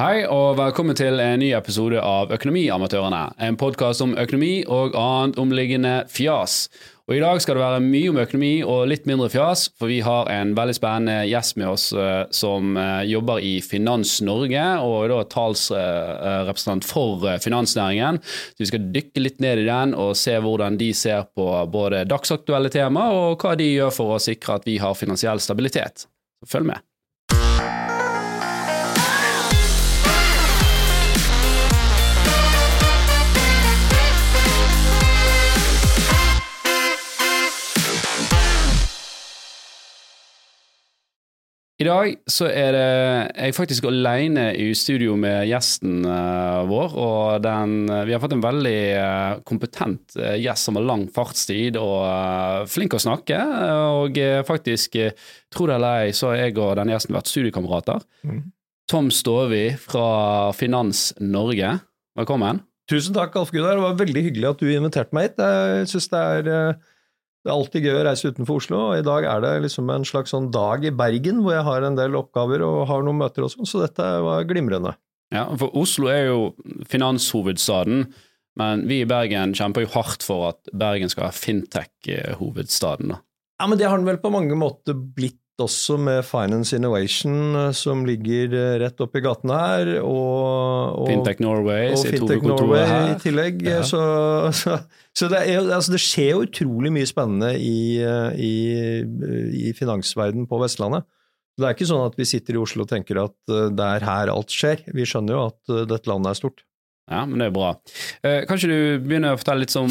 Hei og velkommen til en ny episode av Økonomiamatørene. En podkast om økonomi og annet omliggende fjas. Og I dag skal det være mye om økonomi og litt mindre fjas, for vi har en veldig spennende gjest med oss uh, som uh, jobber i Finans Norge, og er da talsrepresentant for finansnæringen. Så Vi skal dykke litt ned i den og se hvordan de ser på både dagsaktuelle tema og hva de gjør for å sikre at vi har finansiell stabilitet. Følg med. I dag så er det jeg faktisk alene i studio med gjesten uh, vår. Og den, uh, vi har fått en veldig uh, kompetent gjest som har lang fartstid og flink å snakke. Og faktisk, tro det eller ei, så har jeg og denne gjesten vært studiekamerater. Mm. Tom Stovi fra Finans Norge, velkommen. Tusen takk, Alf Gunnar. Det var veldig hyggelig at du inviterte meg hit. Jeg synes det er det er alltid gøy å reise utenfor Oslo, og i dag er det liksom en slags sånn dag i Bergen hvor jeg har en del oppgaver og har noen møter og sånn, så dette var glimrende. Ja, for Oslo er jo finanshovedstaden, men vi i Bergen kjemper jo hardt for at Bergen skal være fintech-hovedstaden. Ja, men det har den vel på mange måter blitt også med Finance Innovation, eh, som ligger eh, rett oppi gaten her. Og, og Fintech Norway og Fintech Norway her. i tillegg. Ja. Så, så, så det, er, altså det, skjer jo utrolig mye spennende i, eh, i, i finansverden på Vestlandet. Det er ikke sånn at vi sitter i Oslo og tenker at det er her alt skjer. Vi skjønner jo at dette landet er stort. Ja, men det er bra. Eh, kanskje du begynner å fortelle litt om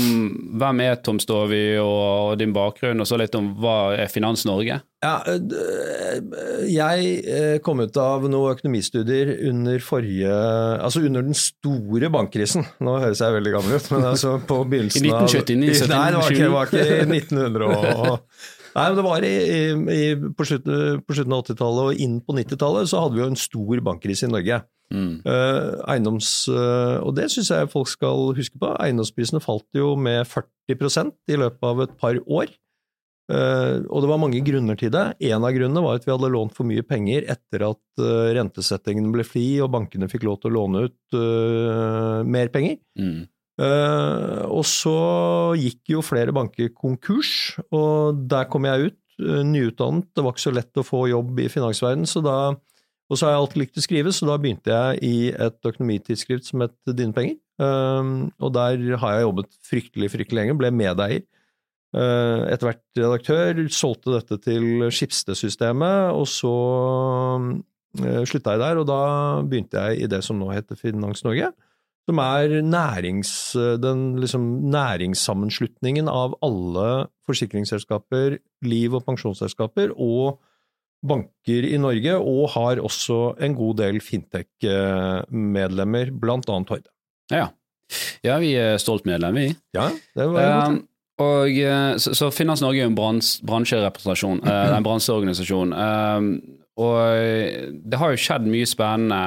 hvem er Tom Stovi og, og, din bakgrunn, og så litt om hva er Finans Norge? Ja, eh, jeg eh, kom ut av noen økonomistudier under forrige Altså under den store bankkrisen. Nå høres jeg veldig gammel ut, men altså på begynnelsen av I 1979? Nei, det var ikke, var ikke i 1900 og Nei, men det var i, i, på slutten, på slutten av 80-tallet og inn på 90-tallet så hadde vi jo en stor bankkrise i Norge. Mm. Uh, eiendoms, uh, og det syns jeg folk skal huske på. Eiendomsprisene falt jo med 40% i løpet av et par år. Uh, og det var mange grunner til det. En av grunnene var at vi hadde lånt for mye penger etter at rentesettingen ble fri og bankene fikk lov til å låne ut mer penger. Mm. og så gikk jo flere banker konkurs, og der kom jeg ut, nyutdannet. Det var ikke så lett å få jobb i finansverdenen, så da og så har jeg alltid likt å skrive, så da begynte jeg i et økonomitidsskrift som het Dine penger. Um, og der har jeg jobbet fryktelig, fryktelig lenge, ble medeier. Uh, etter hvert redaktør, solgte dette til Skipsted-systemet, og så uh, slutta jeg der, og da begynte jeg i det som nå heter Finans Norge. Som er nærings, den liksom næringssammenslutningen av alle forsikringsselskaper, liv- og pensjonsselskaper og banker i Norge, og har også en god del fintech-medlemmer, blant annet Horde. Ja. ja, vi er stolt medlem, vi. Ja, det var um, og, eh, så, så Finans Norge er en brans, bransjerepresentasjon, uh, en bransjeorganisasjon. Um, og det har jo skjedd mye spennende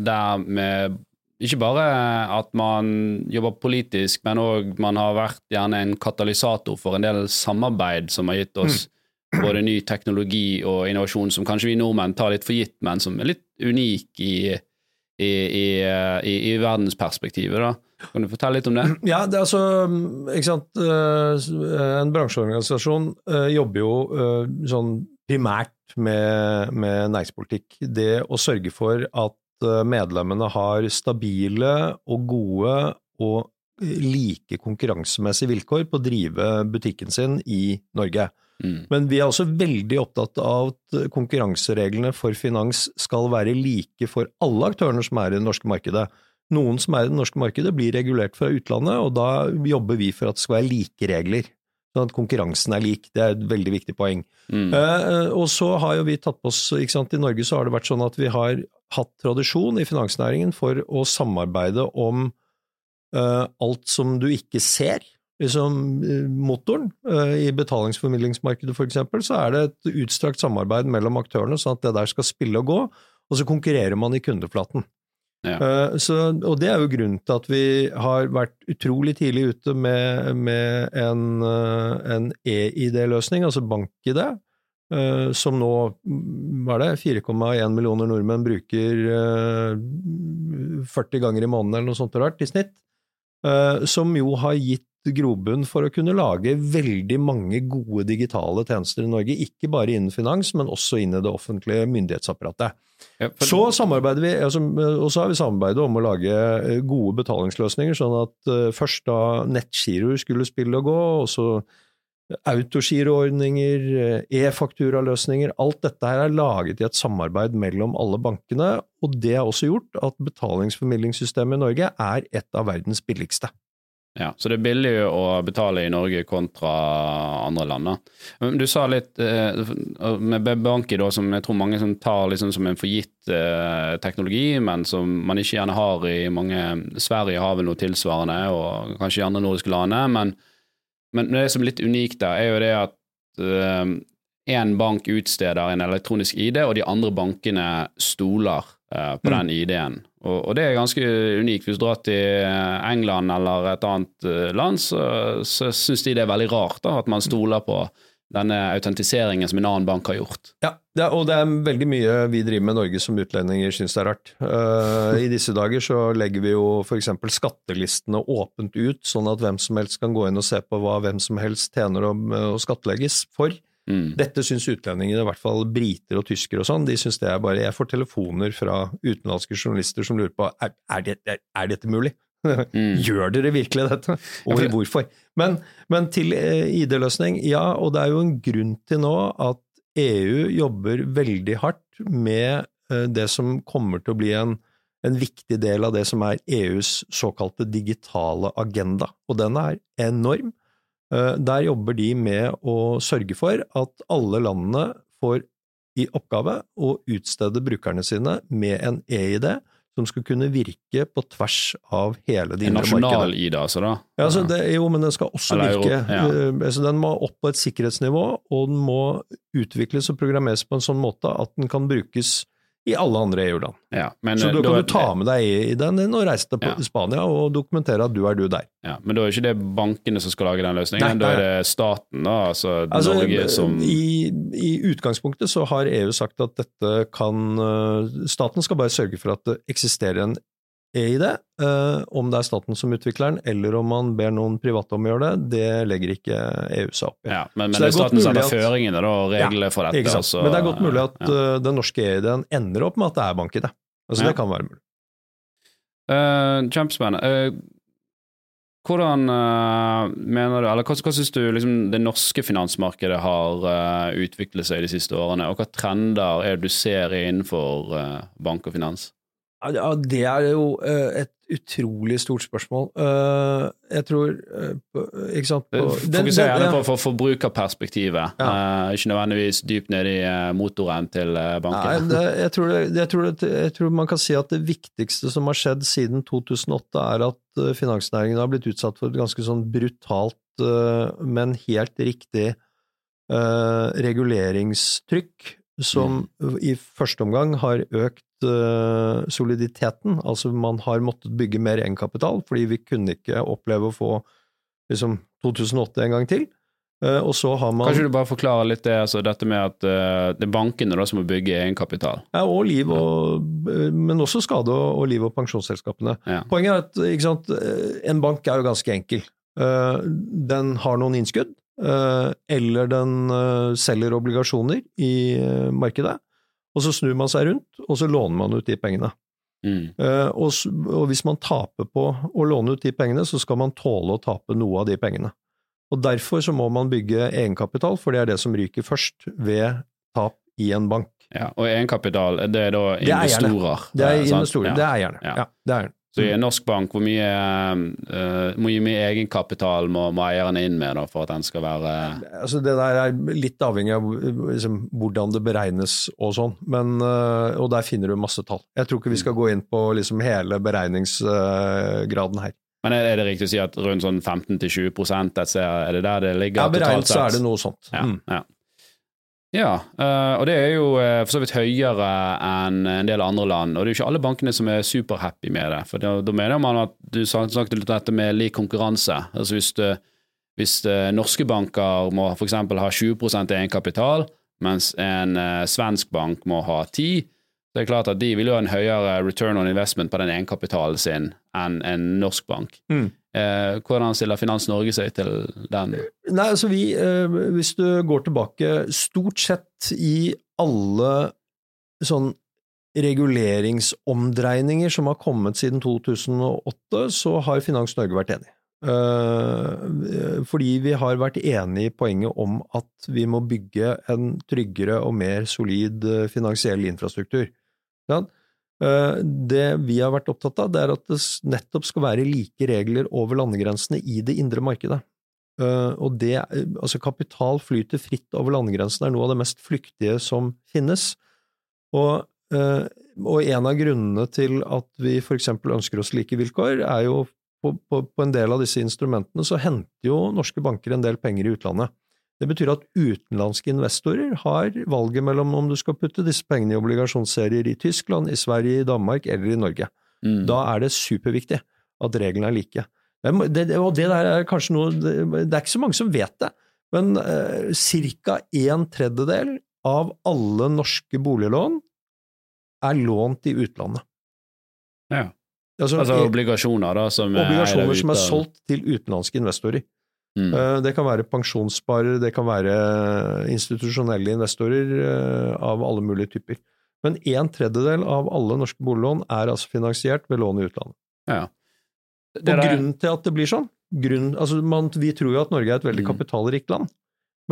der med ikke bare at man jobber politisk, men òg man har vært gjerne en katalysator for en del samarbeid som har gitt oss mm både ny teknologi og innovasjon som kanskje vi nordmenn tar litt for gitt, men som er litt unik i, i, i, i, i verdensperspektivet. da. Kan du fortelle litt om det? Ja, det er altså, ikke sant, eh, En bransjeorganisasjon eh, jobber jo eh, sånn primært med, med næringspolitikk. Det å sørge for at medlemmene har stabile og gode og like konkurransemessige vilkår på å drive butikken sin i Norge. Mm. Men vi er også veldig opptatt av at konkurransereglene for finans skal være like for alle aktørene som er i det norske markedet. Noen som er i det norske markedet blir regulert fra utlandet, og da jobber vi for at det skal være like regler. Sånn at konkurransen er lik. Det er et veldig viktig poeng. Mm. Eh, og så har jo vi tatt på oss ikke sant, I Norge så har det vært sånn at vi har hatt tradisjon i finansnæringen for å samarbeide om eh, alt som du ikke ser liksom, eh, motoren. Eh, I betalingsformidlingsmarkedet f.eks. så er det et utstrakt samarbeid mellom aktørene, sånn at det der skal spille og gå, og så konkurrerer man i kundeflaten. Ja. Eh, så, og det er jo grunnen til at vi har vært utrolig tidlig ute med, med en, en e-ID-løsning, altså bank-ID, som nå, hva er det, 4,1 millioner nordmenn bruker eh, 40 ganger i måneden eller noe sånt rart i snitt, som jo har gitt grobunn for å kunne lage veldig mange gode digitale tjenester i Norge, ikke bare innen finans, men også inn i det offentlige myndighetsapparatet. Ja, for- Så samarbeider vi, altså, og så har vi samarbeidet om å lage eh, gode betalingsløsninger, sånn at uh, først da nettgiroer skulle spille og gå, og så autogiroordninger, eh, e-fakturaløsninger, alt dette her er laget i et samarbeid mellom alle bankene, og det har også gjort at betalingsformidlingssystemet i Norge er et av verdens billigste. Ja, Så det er billig å betale i Norge kontra andre land. Du sa litt eh, med Banki, da, som jeg tror mange som tar liksom som en forgitt eh, teknologi, men som man ikke gjerne har i mange Sverige har vel noe tilsvarende, og kanskje i andre nordiske land. Men, men det som er litt unikt der, er jo det at én bank utsteder en elektronisk ID, og de andre bankene stoler eh, på den ID-en. Og, og det er ganske unikt. Hvis du drar til England eller et annet eh, land, så, så syns de det er veldig rart da, at man stoler på denne autentiseringen som en annen bank har gjort. Ja, det er, og det er veldig mye vi driver med i Norge som utlendinger syns det er rart. Uh, I disse dager så legger vi jo f.eks. skattelistene åpent ut, sånn at hvem som helst kan gå inn og se på hva hvem som helst tjener å, å skattlegges for. Mm. Dette syns utlendingene, i hvert fall briter og tyskere og sånn, de syns det er bare Jeg får telefoner fra utenlandske journalister som lurer på er, er, det, er, er dette mulig. Mm. Gjør dere virkelig dette? Og for- hvorfor? Men, men til eh, ID-løsning, ja, og det er jo en grunn til nå at EU jobber veldig hardt med eh, det som kommer til å bli en, en viktig del av det som er EUs såkalte digitale agenda, og den er enorm. Eh, Der jobber de med å sørge for at alle landene får i oppgave å utstede brukerne sine med en e-ID som skal kunne virke på tvers av hele det En indre markedet. nasjonal ID, altså, da? Ja, altså det, jo, men den skal også Eller virke. ja. eh, altså den må opp på et sikkerhetsnivå, og den må utvikles og programmeres på en sånn måte at den kan brukes i alle andre EU-land. Ja, Så eh, da kan du ta med deg i den inn og reise til Ja. Spania og dokumentere at du er du der. Ja, men da er ikke det bankene som skal lage den løsningen, Nei, da er det staten, da, altså, Altså, Norge som i, I utgangspunktet så har EU sagt at dette kan eh, Staten skal bare sørge for at det eksisterer en EID. det. om det er staten som utvikler den, eller om man ber noen private om å gjøre det, det legger ikke EU seg opp i. ja, Men, men det det er er staten setter føringene og reglene for dette. Ikke sant? altså, Men det er godt mulig at ja. eh, den norske EID-en ender opp med at det er bank-ID. Altså, Ja. Det kan være mulig. Uh, Kjempespennende. Eh, hvordan eh, mener du, eller hva, hva syns du liksom, det norske finansmarkedet har eh, utviklet seg de siste årene, og hva trender er det du ser innenfor eh, bank og finans? Ja, det er jo eh, et utrolig stort spørsmål. Eh, jeg tror eh, Ikke sant på, Fokuser gjerne på for forbrukerperspektivet, ja. ikke nødvendigvis dypt nede i motoren til banken. Nei, det, jeg, tror det, jeg, tror det, jeg tror man kan si at det viktigste som har skjedd siden 2008, er at finansnæringen har blitt utsatt for et ganske sånn brutalt, men helt riktig reguleringstrykk, som i første omgang har økt soliditeten. Altså man har måttet bygge mer egenkapital, fordi vi kunne ikke oppleve å få liksom 2008 en gang til. Eh, og så har man Kanskje du bare forklarer litt det, altså dette med at eh, det er bankene da som må bygge egenkapital. Ja, og liv og, men også skade og, og liv- og pensjonsselskapene. Ja. Poenget er at sant, en bank er jo ganske enkel. Eh, Den har noen innskudd, eh, eller den eh, selger obligasjoner i eh, markedet, og så snur man seg rundt, og så låner man ut de pengene. Mm. Eh, Og, og hvis man taper på å låne ut de pengene, så skal man tåle å tape noe av de pengene. Og Derfor så må man bygge egenkapital, for det er det som ryker først ved tap i en bank. Ja, og egenkapital, det er da Det er investorer? Det er eh, sant? investorer, Ja. det er eierne. Ja. Ja, det er eierne. Så i en norsk bank, hvor mye, uh, hvor mye egenkapital må, må eierne inn med da, for at den skal være Altså Det der er litt avhengig av liksom, hvordan det beregnes og sånn, men, uh, og der finner du masse tall. Jeg tror ikke vi skal gå inn på liksom, hele beregningsgraden her. Men er, det riktig å si at rundt sånn 15-20 et er det der det ligger Ja, beregnet så er det noe sånt. Ja, Mm. ja. Ja eh, og det er jo eh, for så vidt høyere enn en del andre land, og det er jo ikke alle bankene som er superhappy med det. For da, mener man at du snakket litt om dette med lik konkurranse. Altså hvis, det, hvis eh, norske banker må f.eks. ha 20% egenkapital, mens en svensk bank må ha 10 Det er klart at De vil jo ha en høyere return on investment på den egenkapitalen sin enn en norsk bank. Mm. Eh, hvordan stiller Finans Norge seg til den? Nei, altså vi, eh, Hvis du går tilbake stort sett i alle sånn reguleringsomdreininger som har kommet siden 2008, så har Finans Norge vært enig. Uh, fordi vi har vært enig i poenget om at vi må bygge en tryggere og mer solid uh, finansiell infrastruktur. Ja? Uh, det vi har vært opptatt av, det er at det nettopp skal være like regler over landegrensene i det indre markedet. og det, altså Kapital flyter fritt over landegrensene, er noe av det mest flyktige som finnes. Og Eh, og en av grunnene til at vi f.eks. ønsker oss like vilkår, er jo på, på, på, en del av disse instrumentene så henter jo norske banker en del penger i utlandet. Det betyr at utenlandske investorer har valget mellom om du skal putte disse pengene i obligasjonsserier i Tyskland, i Sverige, i Danmark eller i Norge. Mm. Da er det superviktig at reglene er like. Det, og det der er kanskje noe Det, det er ikke så mange som vet det, men eh, ca. en tredjedel av alle norske boliglån er lånt i utlandet. Ja. Altså, altså obligasjoner, da? Som obligasjoner er som er solgt til utenlandske investorer. Mm. Eh, det kan være pensjonssparere, det kan være institusjonelle investorer eh, av alle mulige typer. Men en tredjedel av alle norske boliglån er altså finansiert ved lån i utlandet. Ja. og grunnen til at det blir sånn grunn, altså man, Vi tror jo at Norge er et veldig mm. kapitalrikt land,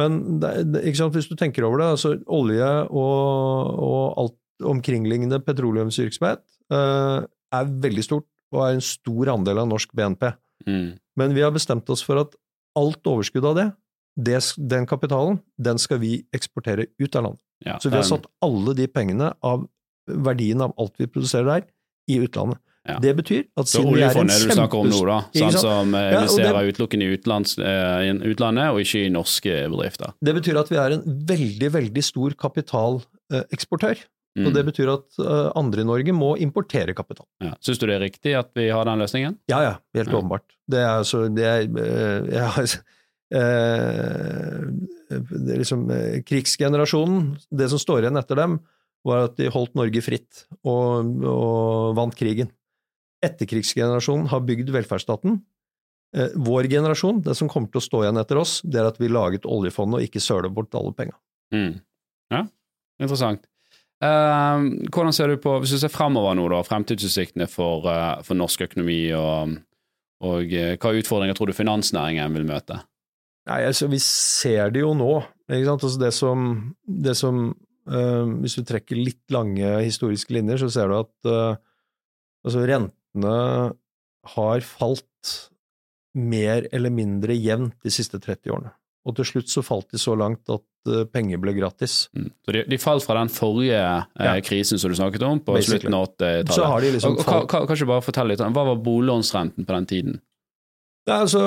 men det, hvis du tenker over det, altså olje og, og alt omkringliggende petroleumsvirksomhet uh, er veldig stort og er en stor andel av norsk BNP. Mm. Men vi har bestemt oss for at alt overskudd av det, det den kapitalen, den skal vi eksportere ut av landet. Ja, Så vi har satt alle de pengene av verdien av alt vi produserer der, i utlandet. Ja. Det betyr at siden vi er en kjempes... du snakker om nå, da, sånn som investerer ja, utelukkende i utlands, uh, utlandet, og ikke i norske bedrifter. Det betyr at vi er en veldig, veldig stor kapitaleksportør. Mm. Og Det betyr at uh, andre i Norge må importere kapital. Ja. Syns du det er riktig at vi har den løsningen? Ja, ja. Helt åpenbart. Det er altså det er, uh, jeg har, det er liksom Krigsgenerasjonen, det som står igjen etter dem, var at de holdt Norge fritt og, og vant krigen. Etterkrigsgenerasjonen har bygd velferdsstaten. Vår generasjon, det som kommer til å stå igjen etter oss, det er at vi laget oljefondet og ikke søler bort alle penga. Mm. Ja, interessant. Uh, hvordan ser du på, hvis du ser fremover nå, da, fremtidsutsiktene for, uh, for norsk økonomi, og, og uh, hva utfordringer tror du finansnæringen vil møte? Nei, altså, Vi ser det jo nå. ikke sant? Altså, det som, det som Hvis du trekker litt lange historiske linjer, så ser du at altså, rentene har falt mer eller mindre jevnt de siste 30 årene. Og til slutt så falt de så langt at uh, penger ble gratis. Mm. Så de, de, falt fra den forrige eh, ja. krisen som du snakket om, på Basically. slutten av 80-tallet. Liksom og, og, kan, du bare fortelle litt om, Hva var boliglånsrenten på den tiden? Ja, altså,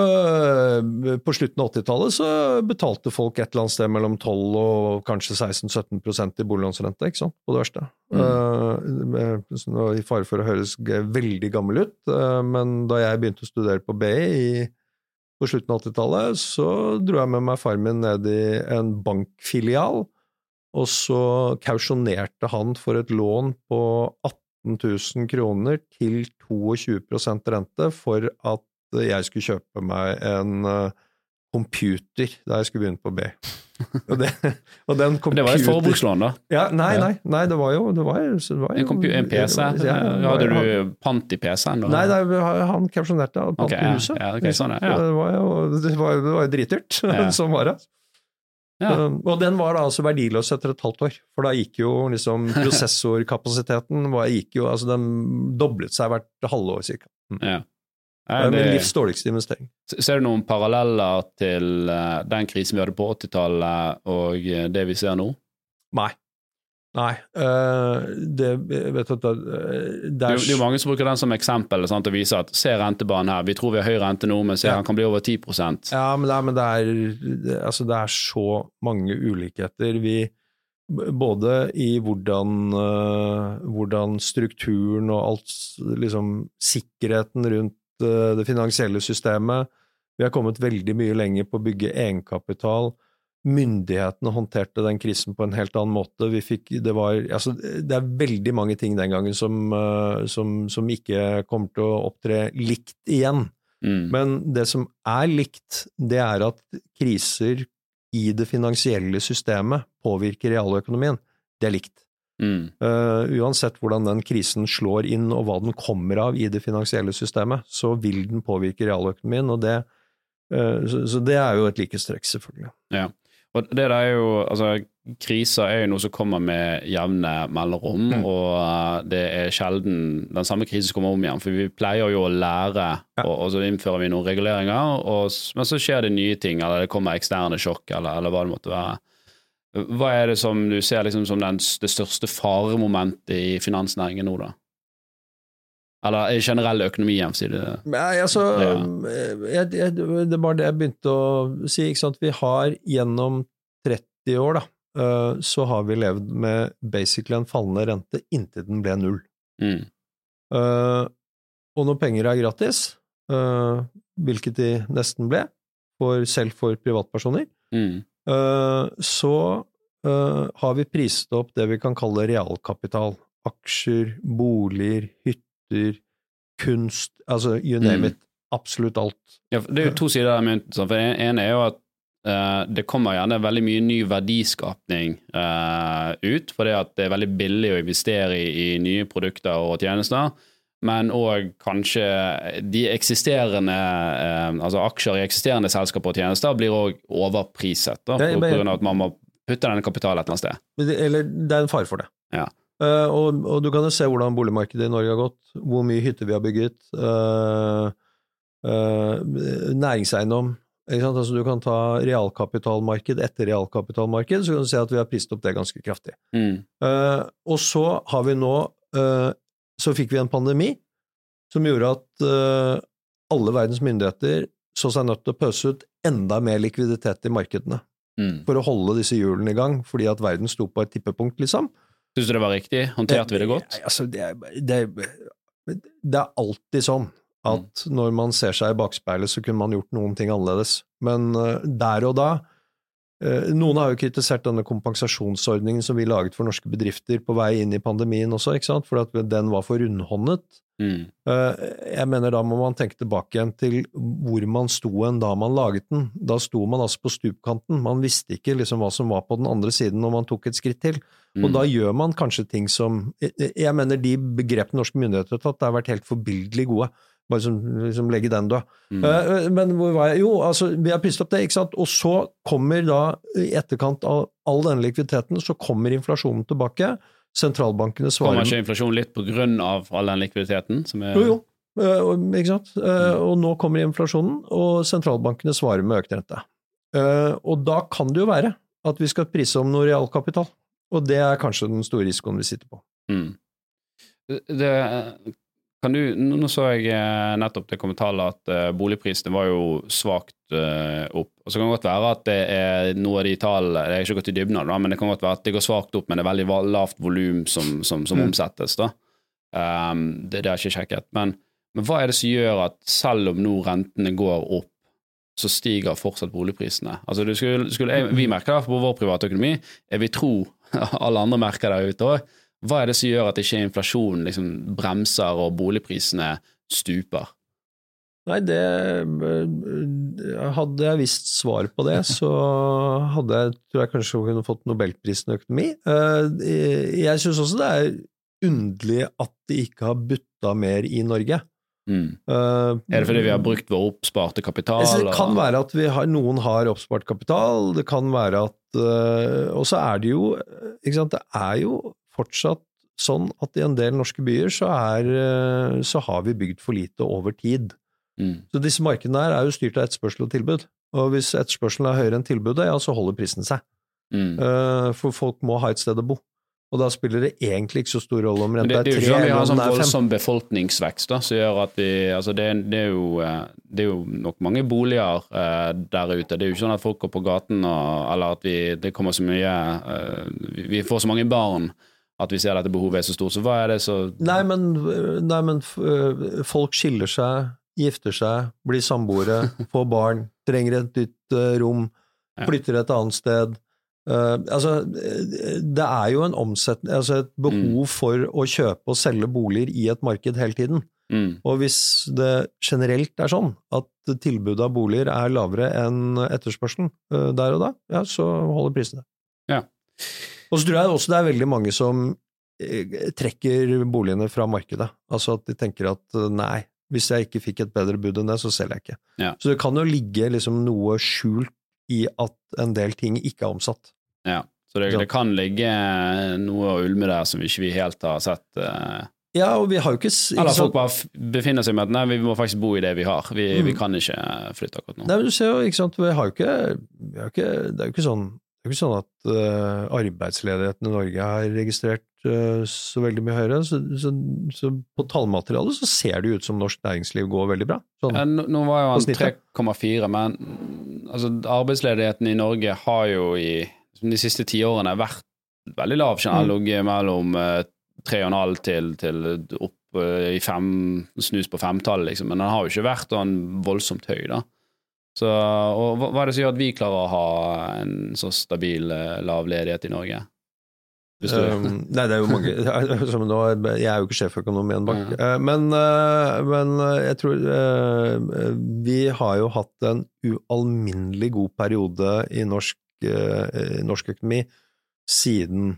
På slutten av 80-tallet så betalte folk et eller annet sted mellom 12 og kanskje 16-17% i boliglånsrente, ikke sant, på det verste. Mm. Uh, I fare for å høres veldig gammel ut, uh, men da jeg begynte å studere på BI i på slutten av 80-tallet, så dro jeg med meg far min ned i en bankfilial, og så kausjonerte han for et lån på 18 000 kroner til 22% rente for at jeg skulle kjøpe meg en eh, computer da jeg skulle begynne på B. Og, det, og den computer... det var et forbrukslån, da? Ja, nei, nei, nei, det var jo, det var, det var jo en, en, PC? Ja, Hadde du pant i PC-en? Nei, nei, han kausjonerte pant okay, i huset. Ja, okay, sånn, ja. Det var jo, det var, det var dritdyrt. sånn var det. Ja. Og den var da altså verdiløs etter et halvt år, for da gikk jo liksom prosessorkapasiteten gikk jo, altså den doblet seg hvert halvår, cirka. Mm. Ja. Det er min livs dårligste investering. Ser du noen paralleller til uh, den krisen vi hadde på 80-tallet og uh, det vi ser nå? Nei. Nei. Uh, det, vet du, det, er det, er jo mange som bruker den som eksempel sant, og viser at se rentebanen her, vi tror vi har høy rente nå, men se ja. den kan bli over 10% Ja, men, det, men det, er, altså, det er så mange ulikheter. Vi både i hvordan, hvordan strukturen og alt, liksom sikkerheten rundt Eh, det finansielle systemet. Vi har kommet veldig mye lenger på å bygge egenkapital. myndighetene håndterte den krisen på en helt annen måte. Fikk, det, var, altså, det, er veldig mange ting den gangen som, uh, som, som ikke kommer til å opptre likt igjen. Mm. Men det som er likt, det er at kriser i det finansielle systemet påvirker realøkonomien. Det er likt. Mm. Uh, uansett hvordan den krisen slår inn og hva den kommer av i det finansielle systemet, så vil den påvirke realøkonomien, og det, uh, så, så, det er jo et likhetstrekk, selvfølgelig. Ja. Og det der er jo, altså Kriser er jo noe som kommer med jevne mellomrom, mm. og uh, det er sjelden den samme krisen som kommer om igjen. For vi pleier jo å lære, ja. og, og, så innfører vi noen reguleringer, og, men så skjer det nye ting, eller det kommer eksterne sjokk, eller, eller hva det måtte være. Hva er det som du ser liksom som den, det største faremomentet i finansnæringen nå, da? Eller generell økonomi, det. Nei, altså, jeg, jeg, det var det jeg begynte å si. ikke sant? Vi har gjennom 30 år, da, eh, så har vi levd med basically en fallende rente inntil den ble null. Mm. Uh, og når penger er gratis, uh, hvilket de nesten ble, for, selv for privatpersoner, mm. Uh, så har vi priset opp det vi kan kalle realkapital. Aksjer, boliger, hytter kunst, altså you name mm. it. Absolutt alt. Ja, det er jo to sider av mynten. For En ene er jo at uh, det kommer gjerne veldig mye ny verdiskapning uh, ut, fordi at det er veldig billig å investere i, i nye produkter og tjenester. Men òg kanskje de eksisterende uh, altså aksjer i eksisterende selskaper og tjenester blir òg overpriset, da, på, på grunn av at man må putte denne kapitalen et eller annet sted. Eller det er en fare for det. Ja. Uh, og, og, du kan jo se hvordan boligmarkedet i Norge har gått, hvor mye hytter vi har bygget. Uh, uh, næringseiendom. Altså, du kan ta realkapitalmarked etter realkapitalmarked, så kan du se at vi har prist opp det ganske kraftig. Mm. og så har vi nå Så fikk vi en pandemi som gjorde at alle verdens myndigheter så seg nødt til å pøse ut enda mer likviditet i markedene mm. for å holde disse hjulene i gang, fordi at verden sto på et tippepunkt, liksom. Syns du det var riktig? Håndterte vi det godt? Altså, det, det, det, er alltid sånn at mm. når man ser seg i bakspeilet, så kunne man gjort noen ting annerledes. Men uh, der og da Noen har jo kritisert denne kompensasjonsordningen som vi laget for norske bedrifter på vei inn i pandemien også, ikke sant? for at den var for rundhåndet. Mm. Uh, jeg mener da må man tenke tilbake igjen til hvor man sto en da man laget den. Da sto man altså på stupkanten. Man visste ikke liksom hva som var på den andre siden når man tok et skritt til. Og da mm. gjør man kanskje ting som Jeg mener de begrepene norske myndigheter har tatt, har vært helt forbilledlig gode. Bare som, liksom legge den da. Mm. Uh, men hvor var jeg? Jo, altså, vi har pusset opp det, ikke sant. Og så kommer da, i etterkant av all denne likviditeten, så kommer inflasjonen tilbake. Sentralbankene svarer Kommer ikke inflasjonen litt på grunn av all den likviditeten? Som er... Jo, jo. Uh, ikke sant. Uh, og nå kommer inflasjonen, og sentralbankene svarer med økt rente. og da kan det jo være at vi skal prise om noe realkapital. Og det er kanskje den store risikoen vi sitter på. Mm. Det, kan du, nå så jeg eh, nettopp det kommentallet at uh, boligprisene var jo svakt uh, opp. Og Så kan det godt være at det er noe av de tallene Det er ikke gått i dybden av det, men det kan godt være at det går svakt opp, men det er veldig lavt volum som, som, som mm. omsettes. da. Um, det, det har jeg ikke sjekket. Men, men hva er det som gjør at selv om nå rentene går opp, så stiger fortsatt boligprisene. Altså, skulle, skulle, vi merker det på vår private økonomi. Jeg vil tro alle andre merker der ute òg. Hva er det som gjør at ikke inflasjonen liksom bremser og boligprisene stuper? Nei, det Hadde jeg visst svar på det, så hadde jeg, tror jeg kanskje kunne fått nobelprisen i økonomi. Eh, jeg syns også det er underlig at de ikke har butta mer i Norge. Mm. Uh, er det fordi vi har brukt vår oppsparte kapital? Det kan være at har, noen har oppspart kapital, det kan være at uh, Og så er det jo ikke sant, Det er jo fortsatt sånn at i en del norske byer så, er, uh, så har vi bygd for lite over tid. Mm. Så disse markedene her er jo styrt av etterspørsel og tilbud. Og hvis etterspørselen er høyere enn tilbudet, ja, så holder prisen seg. Mm. for folk må ha et sted å bo. Og da spiller det egentlig ikke så stor rolle om renta er tre eller om er fem. Det er jo sånn sånn voldsom befolkningsvekst da, som gjør at vi altså det, det, er jo, eh, det, er jo, nok mange boliger uh, der ute. Det er jo ikke sånn at folk går på gaten og, eller at vi, det kommer så mye uh, Vi får så mange barn at vi ser at behovet er så stort. Så hva er det så Nei, men, nei, men folk skiller seg, gifter seg, blir samboere, får barn, trenger et nytt rom flytter et annet sted. Uh, altså, eh, det er jo en omsetning, altså et behov for å kjøpe og selge boliger i et marked hele tiden. Mm. Og hvis det generelt er sånn at tilbudet av boliger er lavere enn etterspørselen uh, der og da, ja, så holder prisene. Ja. Og så tror jeg også det er veldig mange som eh, trekker boligene fra markedet. Altså at de tenker at eh, nei, hvis jeg ikke fikk et bedre bud enn det, så selger jeg ikke. Ja. Så det kan jo ligge liksom noe skjult i at en del ting ikke er omsatt. Ja. Så det, det kan ligge noe å ulme der som ikke vi helt har sett. eh, Ja, og vi har jo ikke, ikke Eller folk bare befinner seg med at nei, vi må faktisk bo i det vi har. Vi, Mm. vi kan ikke flytte akkurat nå. Nei, men du ser jo, ikke sant, vi har jo ikke, vi har ikke Det er jo ikke sånn, det er ikke sånn at uh, arbeidsledigheten i Norge har registrert uh, så veldig mye høyere. Så, så, så på tallmaterialet så ser det ut som norsk næringsliv går veldig bra. Sånn. Ja, nå, nå var jo han 3,4, men altså, arbeidsledigheten i Norge har jo i de siste tiårene vært veldig lav. Generelt Mm. ligget mellom uh, 3,5 til, til opp eh, i fem, snus på femtallet, liksom. Men den har jo ikke vært sånn voldsomt høy, da. Så, og hva er det som gjør at vi klarer å ha en så stabil eh, lav ledighet i Norge? Um, nei, det er jo mange Jeg er jo ikke sjeføkonom i en bank, Ja. men, eh, men eh, jeg tror Vi har jo hatt en ualminnelig god periode i norsk, norsk økonomi siden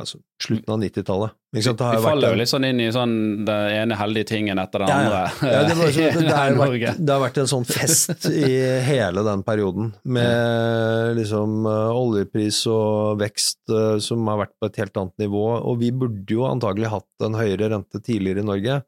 altså, slutten av 90-tallet. Ikke sant? Det har vi faller jo litt sånn inn i sånn den ene heldige tingen etter den Ja, ja. andre. Ja, det, var, så, det, det, har vært, det har vært en sånn fest i hele den perioden, med liksom eh, oljepris og vekst eh, som har vært på et helt annet nivå. Og vi burde jo antagelig hatt en høyere rente tidligere i Norge,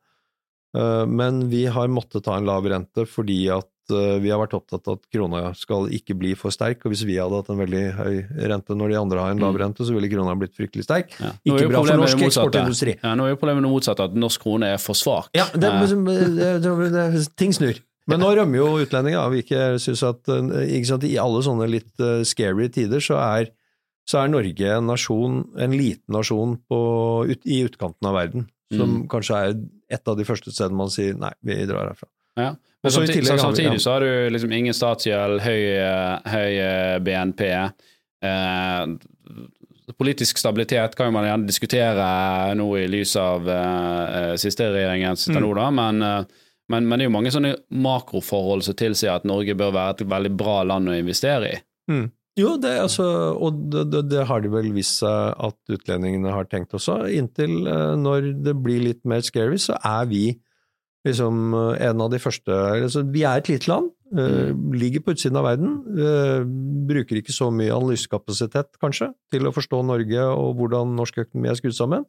eh, men vi har måttet ta en lav rente fordi at vi har vært opptatt av at krona skal ikke bli for sterk, og hvis vi hadde hatt en veldig høy rente når de andre har en lav Mm. rente, så ville krona blitt fryktelig sterk. Ja. Ikke bra for norsk eksportindustri. Ja, nå er jo problemet det motsatte, at norsk krone er for svak. Ja, det, Eh, det, det, ting snur. Men nå rømmer jo utlendinger. Vi ikke synes at, eh, ikke sant, I alle sånne litt eh, scary tider så er, så er Norge en nasjon, en liten nasjon på, ut, i utkanten av verden, som Mm. kanskje er et av de første stedene man sier nei, vi drar herfra. Ja. Men så samtidig, så samtidig så har du liksom ingen statsgjeld, høy, eh, høy eh, BNP. Eh, politisk stabilitet kan man gjerne diskutere nå i lys av eh, siste regjeringen sitter Mm. nå, da, men, eh, men, men det er jo mange sånne makroforhold som tilsier at Norge bør være et veldig bra land å investere i. Jo, det, altså, og det, det, det har det vel vist seg at utlendingene har tenkt også. Inntil når det blir litt mer scary, så er vi liksom eh, en av de første altså, Vi er et lite land, uh, ligger på utsiden av verden. Uh, bruker ikke så mye analysekapasitet, kanskje, til å forstå Norge og hvordan norsk økonomi er skrudd sammen.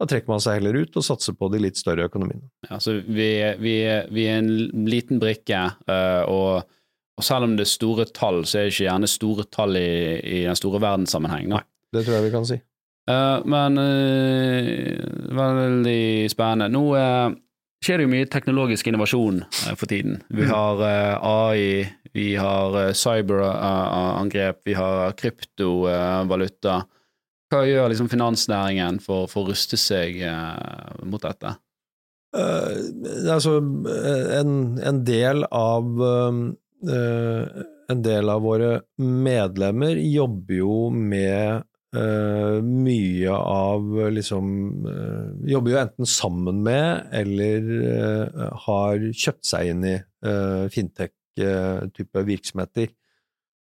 Da trekker man seg heller ut og satser på de litt større økonomiene. Altså, vi, vi, vi er en liten brikke, uh, og, og selv om det er store tall, så er det ikke gjerne store tall i, i den store verdenssammenheng. Nei, Det tror jeg vi kan si. Men veldig spennende. Nå eh, skjer det jo mye teknologisk innovasjon eh, for tiden. Vi Mm. har eh, AI, vi har uh, cyberangrep, vi har kryptovaluta. Hva gjør liksom finansnæringen for, for å ruste seg eh, mot dette? Uh, altså, en, en del av uh, En del av våre medlemmer jobber jo med eh, mye av liksom uh, Jobber jo enten sammen med eller uh, har kjøpt seg inn i fintech-type virksomheter.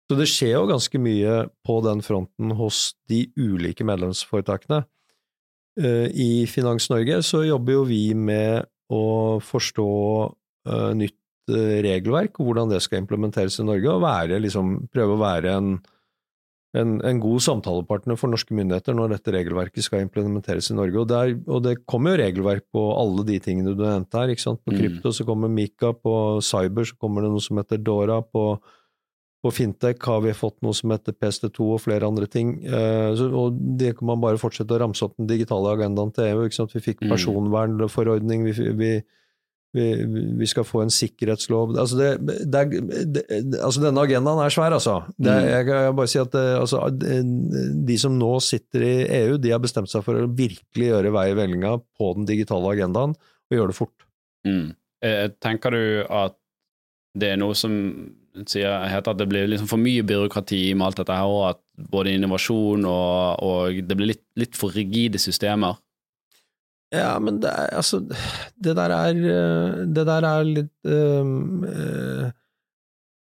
Så det skjer jo ganske mye på den fronten hos de ulike medlemsforetakene. I Finans Norge så jobber jo vi med å forstå nytt regelverk, og hvordan det skal implementeres i Norge, og være, liksom, prøve å være en, en, en god samtalepartner for norske myndigheter når dette regelverket skal implementeres i Norge. Og, der, og det kommer jo regelverk på alle de tingene du nevnte her. ikke sant? På Mm. krypto så kommer Mika, på cyber så kommer det noe som heter Dora, på på fintech har vi fått noe som heter PST2 og flere andre ting. Eh, så, og det kan man bare fortsette å ramse opp den digitale agendaen til EU. Ikke sant? Vi fikk Mm. personvernforordning, vi, vi, vi, vi skal få en sikkerhetslov altså, det, det er, det, altså Denne agendaen er svær, altså. Mm. jeg kan bare si at det, altså, De som nå sitter i EU, de har bestemt seg for å virkelig gjøre vei i vellinga på den digitale agendaen, og gjøre det fort. Mm. Eh, tenker du at det er noe som sier, heter at det blir liksom for mye byråkrati med alt dette her, og at både innovasjon og, og det blir litt, litt, for rigide systemer? Ja, men det er altså Det der er, det der er litt um, uh,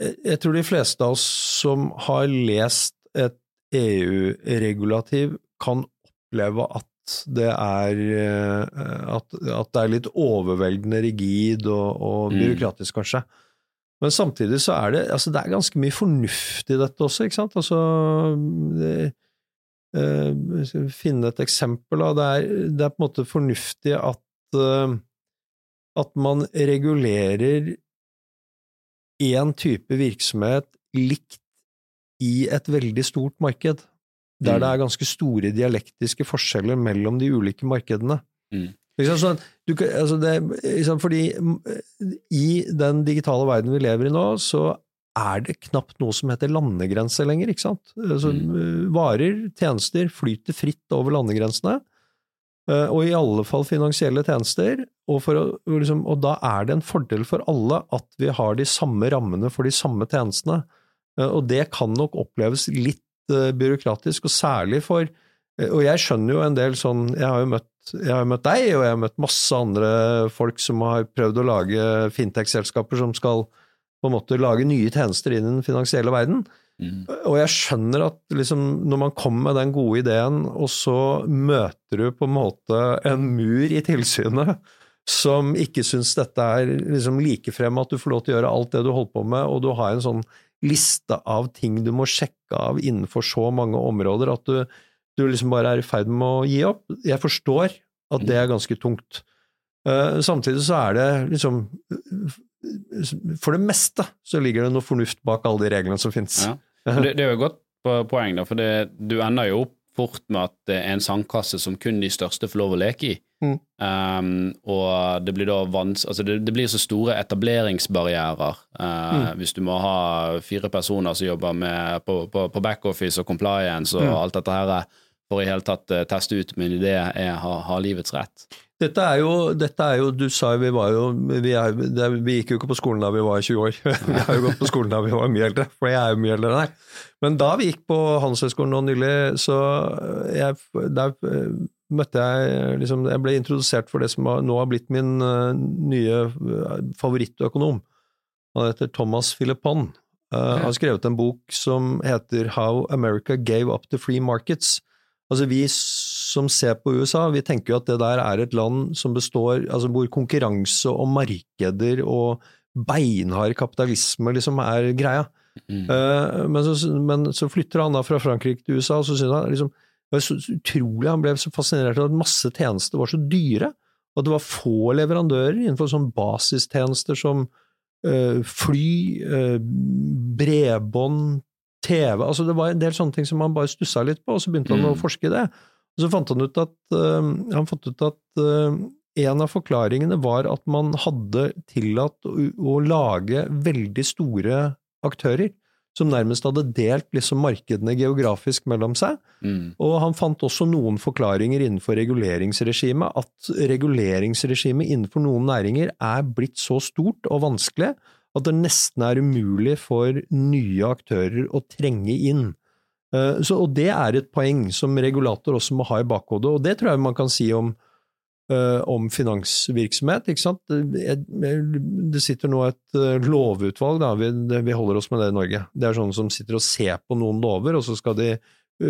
Jeg tror de fleste av oss som har lest et EU-regulativ, kan oppleve at det er at, at, det er litt overveldende rigid og, og mm. byråkratisk, kanskje. Men samtidig så er det, altså det er ganske mye fornuft i dette også, ikke sant. Altså det, Finne et eksempel. Da. Det, er, det er på en måte fornuftig at, uh, at man regulerer én type virksomhet likt i et veldig stort marked, der mm. det er ganske store dialektiske forskjeller mellom de ulike markedene. Mm. Sånn, du, altså det, fordi i den digitale verden vi lever i nå, så er det knapt noe som heter landegrense lenger. ikke sant? Så, mm. Varer, tjenester flyter fritt over landegrensene, eh, og i alle fall finansielle tjenester. Og, å, liksom, og, da er det en fordel for alle at vi har de samme rammene for de samme tjenestene. Eh, og det kan nok oppleves litt eh, byråkratisk, og særlig for Og jeg skjønner jo en del sånn Jeg har jo møtt jeg har møtt deg, og jeg har møtt masse andre folk som har prøvd å lage fintech-selskaper som skal på en måte lage nye tjenester inn i den finansielle verden. Mm. Og jeg skjønner at liksom, når man kommer med den gode ideen, og så møter du på en måte en mur i tilsynet som ikke syns dette er liksom like frem at du får lov til å gjøre alt det du holder på med, og du har en sånn liste av ting du må sjekke av innenfor så mange områder at du du liksom bare er i ferd med å gi opp. Jeg forstår at det er ganske tungt. Uh, samtidig så er det liksom For det meste så ligger det noe fornuft bak alle de reglene som finnes. Ja. Det, det, er jo et godt poeng, da, for det, du ender jo opp fort med at det er en sandkasse som kun de største får lov å leke i. Mm. Um, og det blir da vans altså det, det, blir så store etableringsbarrierer uh, mm. hvis du må ha fire personer som jobber med, på, på, på backoffice og compliance og mm. alt dette her for i hele tatt uh, teste ut min idé er ha, ha livets rett. Dette er, jo, dette er jo, Du sa jo vi var jo vi, er, det, vi, gikk jo ikke på skolen da vi var 20 år. vi har jo gått på skolen da vi var mye eldre, for jeg er jo mye eldre enn deg. Men da vi gikk på Handelshøyskolen nå nylig, så jeg, der eh, møtte jeg liksom, Jeg ble introdusert for det som nå har blitt min nye favorittøkonom. Han heter Thomas Philippon. Han har skrevet en bok som heter How America Gave Up the Free Markets. Altså Vi som ser på USA, vi tenker jo at det der er et land som består altså hvor konkurranse og markeder og beinhard kapitalisme liksom er greia. Mm. Uh, men, så, men, så, flytter han da fra Frankrike til USA, og så synes han liksom det var så utrolig, Han ble så fascinert av at masse tjenester var så dyre, og at det var få leverandører innenfor sånne basistjenester som uh, fly, uh, bredbånd, TV altså Det var en del sånne ting som han bare stussa litt på, og så begynte han å mm. forske i det. Og så fant han ut at, uh, han fant ut at uh, en av forklaringene var at man hadde tillatt å, å, lage veldig store aktører, som nærmest hadde delt liksom markedene geografisk mellom seg. Mm. Og han fant også noen forklaringer innenfor reguleringsregimet, at reguleringsregimet innenfor noen næringer er blitt så stort og vanskelig at det nesten er umulig for nye aktører å trenge inn. Eh, så, og det er et poeng som regulator også må ha i bakhodet, og det tror jeg man kan si om, uh, om finansvirksomhet. ikke sant? Det, sitter nå et uh, lovutvalg, da. Vi, vi, holder oss med det i Norge. Det er sånne som sitter og ser på noen lover, og så skal de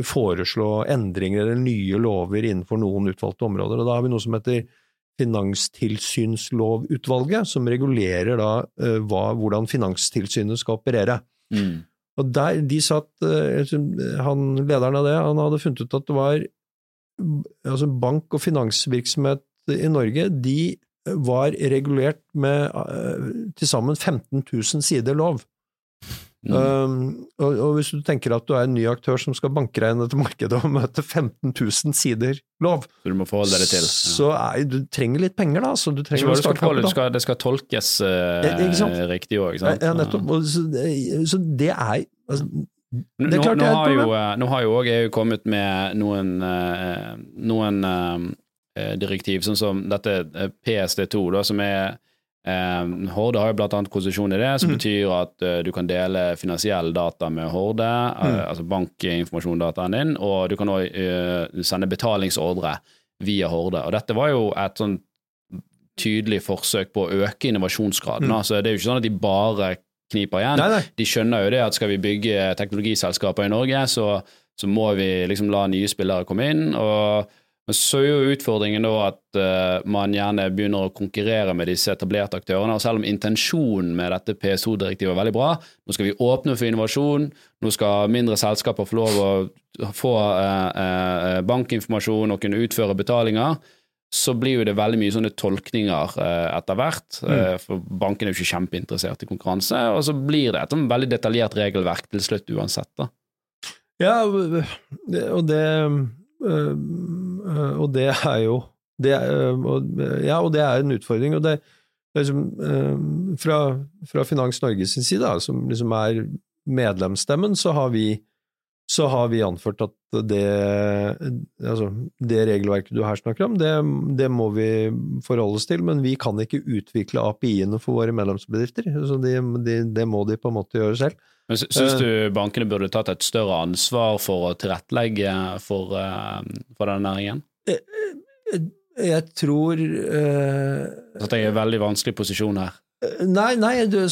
foreslå endringer eller nye lover innenfor noen utvalgte områder. Og da har vi noe som heter Finanstilsynslovutvalget, som regulerer da uh, hva, hvordan Finanstilsynet skal operere. Mm. Og der, de satt, uh, han, Lederen av det han hadde funnet ut at det var altså bank- og finansvirksomhet i Norge de var regulert med uh, til sammen 15 000 sider lov. Mm. Um, og, og, hvis du tenker at du er en ny aktør som skal banke deg inn etter markedet og møte 15 000 sider lov, så du må forholde deg til. Ja. Så er, du trenger litt penger, da. Så du trenger så skal forholde, skal, det skal tolkes uh, riktig òg, ikke sant? Ja, nettopp. Så, så, det er altså, det er klart nå, nå, har jo, eh, nå har jo òg EU kommet med noen, uh, noen uh, direktiv, sånn som dette PSD2, da, som er Eh, Horde har jo annet konsesjon i det, som Mm. betyr at eh, du kan dele finansiell data med Horde, eh, Mm. altså bankinformasjondataen din, og du kan òg sende betalingsordre via Horde. Og dette var jo et sånn tydelig forsøk på å øke innovasjonsgraden. Mm. Altså, det er jo ikke sånn at de bare kniper igjen. Nei, nei. De skjønner jo det at skal vi bygge teknologiselskaper i Norge, så, så må vi liksom la nye spillere komme inn. og men så er jo utfordringen da at uh, man gjerne begynner å konkurrere med disse etablerte aktørene. og Selv om intensjonen med dette PSO-direktivet er veldig bra, nå skal vi åpne for innovasjon, nå skal mindre selskaper få lov å få uh, uh, bankinformasjon og kunne utføre betalinger, så blir jo det veldig mye sånne tolkninger etter hvert. eh, For bankene er jo ikke kjempeinteressert i konkurranse, og så blir det et sånn veldig detaljert regelverk til slutt uansett. da. Ja, og det øh, Og det er jo det er, øh, og, Ja, og det er en utfordring. Og det, det er liksom, fra, fra Finans sin side, som liksom er medlemsstemmen, så har vi så har vi anført at det, altså, det regelverket du her snakker om, det, det må vi forholde oss til, men vi kan ikke utvikle API-ene for våre medlemsbedrifter. Så de, de, det må de på en måte gjøre selv. Men Syns du bankene burde tatt et større ansvar for å tilrettelegge for, eh, for denne næringen? Jeg tror uh, at jeg er i en veldig vanskelig posisjon her. Nei, nei,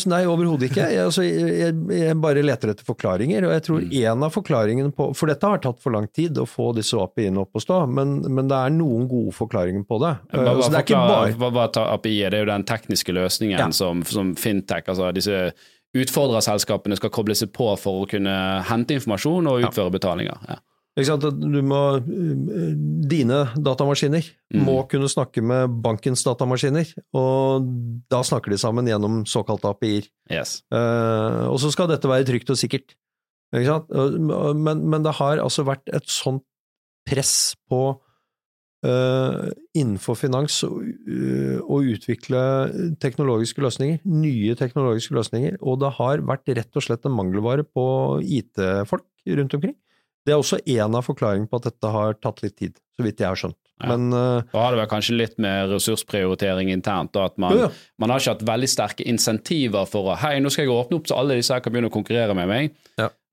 nei overhodet ikke. Jeg, altså, jeg, jeg bare leter etter forklaringer, og jeg tror Mm. en av forklaringene på For dette har tatt for lang tid å få disse API-ene opp å stå, men, men det er noen gode forklaringer på det. Hva, hva, er API? Det er jo den tekniske løsningen Ja. som, som fintech, altså disse utfordrerselskapene skal koble seg på for å kunne hente informasjon og utføre betalinger. Ja. sant, du må, Dine datamaskiner Mm. må kunne snakke med bankens datamaskiner, og da snakker de sammen gjennom såkalte API-er. Yes. Uh, og så skal dette være trygt og sikkert. Men, men det har altså vært et sånt press på innenfor finans å, eh, utvikle teknologiske løsninger, nye teknologiske løsninger, og det har vært rett og slett en mangelvare på IT-folk rundt omkring. Det er også en av forklaringene på at dette har tatt litt tid, så vidt jeg har skjønt. Ja. Men uh, Da har det vel kanskje litt med ressursprioritering internt, da, at man, ja. man har ikke hatt veldig sterke insentiver for å Hei, nå skal jeg åpne opp så alle disse her kan begynne å konkurrere med meg.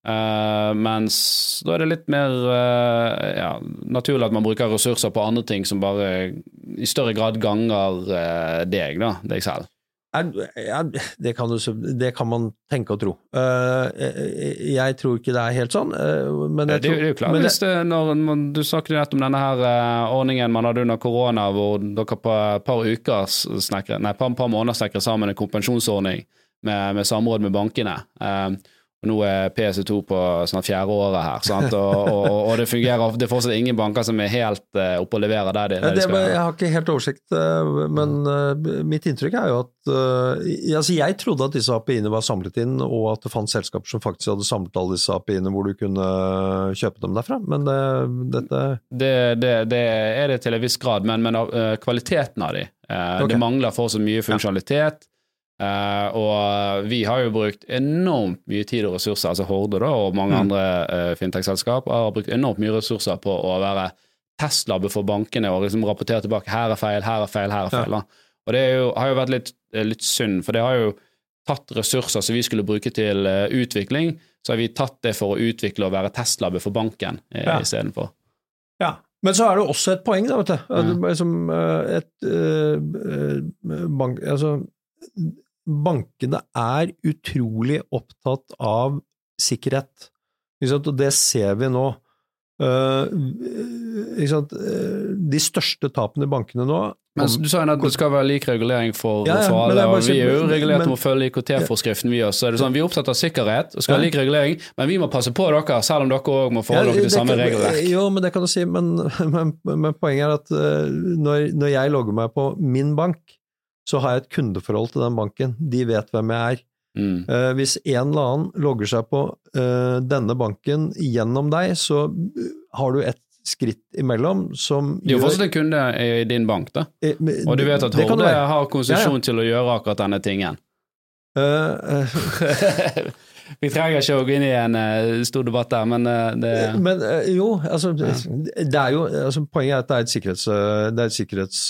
Eh, mens da er det litt mer uh, ja, naturlig at man bruker ressurser på andre ting som bare i større grad ganger uh, deg, da, deg selv. Ja, det, kan du, det kan man tenke og tro. Jeg, tror ikke det er helt sånn, men Det, jeg det, tror er jo klart, men hvis det, når man, Du snakket nettopp om denne her ordningen man hadde under korona, hvor dere på et par uker snakker, nei, par, par måneder snekret sammen en kompensjonsordning med, med samråd med bankene. Nå er PC2 på snart fjerde året her, sant? Og, og, og det fungerer. Det er fortsatt ingen banker som er helt uh, oppe og leverer der de, der de skal. jeg har ikke helt oversikt, eh, men eh, mitt inntrykk er jo at eh, altså Jeg trodde at disse API-ene var samlet inn, og at det fantes selskaper som faktisk hadde samlet alle disse API-ene hvor du kunne kjøpe dem derfra, men det, dette Det, det, det er det til en viss grad, men, men eh, kvaliteten av de. eh, Ok. Det mangler fortsatt mye funksjonalitet. Eh, og vi har jo brukt enormt mye tid og ressurser, altså Horde da, og mange Mm. andre uh, fintech-selskap har brukt enormt mye ressurser på å være testlabbe for bankene og liksom rapportere tilbake her er feil, her er feil, her er feil. Ja. Og det jo, har jo vært litt, eh, litt synd, for det har jo tatt ressurser som vi skulle bruke til uh, utvikling, så har vi tatt det for å utvikle og være testlabbe for banken uh, Ja. istedenfor. Ja. Men så er det også et poeng, da, vet du. Ja. Det er Som eh, et eh, bank... Altså, bankene er utrolig opptatt av sikkerhet. Og det ser vi nå. Eh? Eh, De største tapene i bankene nå Men du sa jo at det skal være lik regulering for, Ja, ja, for alle, og vi er jo regulert men- om å følge IKT-forskriften, vi også. Så er det sånn, vi er opptatt av sikkerhet og skal ha Ja. lik regulering, men vi må passe på dere, selv om dere òg må forholde dere til samme kan- regelverk. Jo, men det kan du si, men, men, men poenget er at eh, når, når jeg logger meg på min bank, så har jeg et kundeforhold til den banken. De vet hvem jeg er. Mm. Eh, hvis en eller annen logger seg på eh, denne banken gjennom deg, så eh, har du et skritt imellom som Det er jo fortsatt en kunde i din bank, da. Eh, men- Og du vet at Horde har konsesjon Ja, til å gjøre akkurat denne tingen. Uh, vi trenger ikke å gå inn i en stor debatt der, men det Men jo, altså, det er jo altså, Poenget er at det er et sikkerhets... Det er et sikkerhets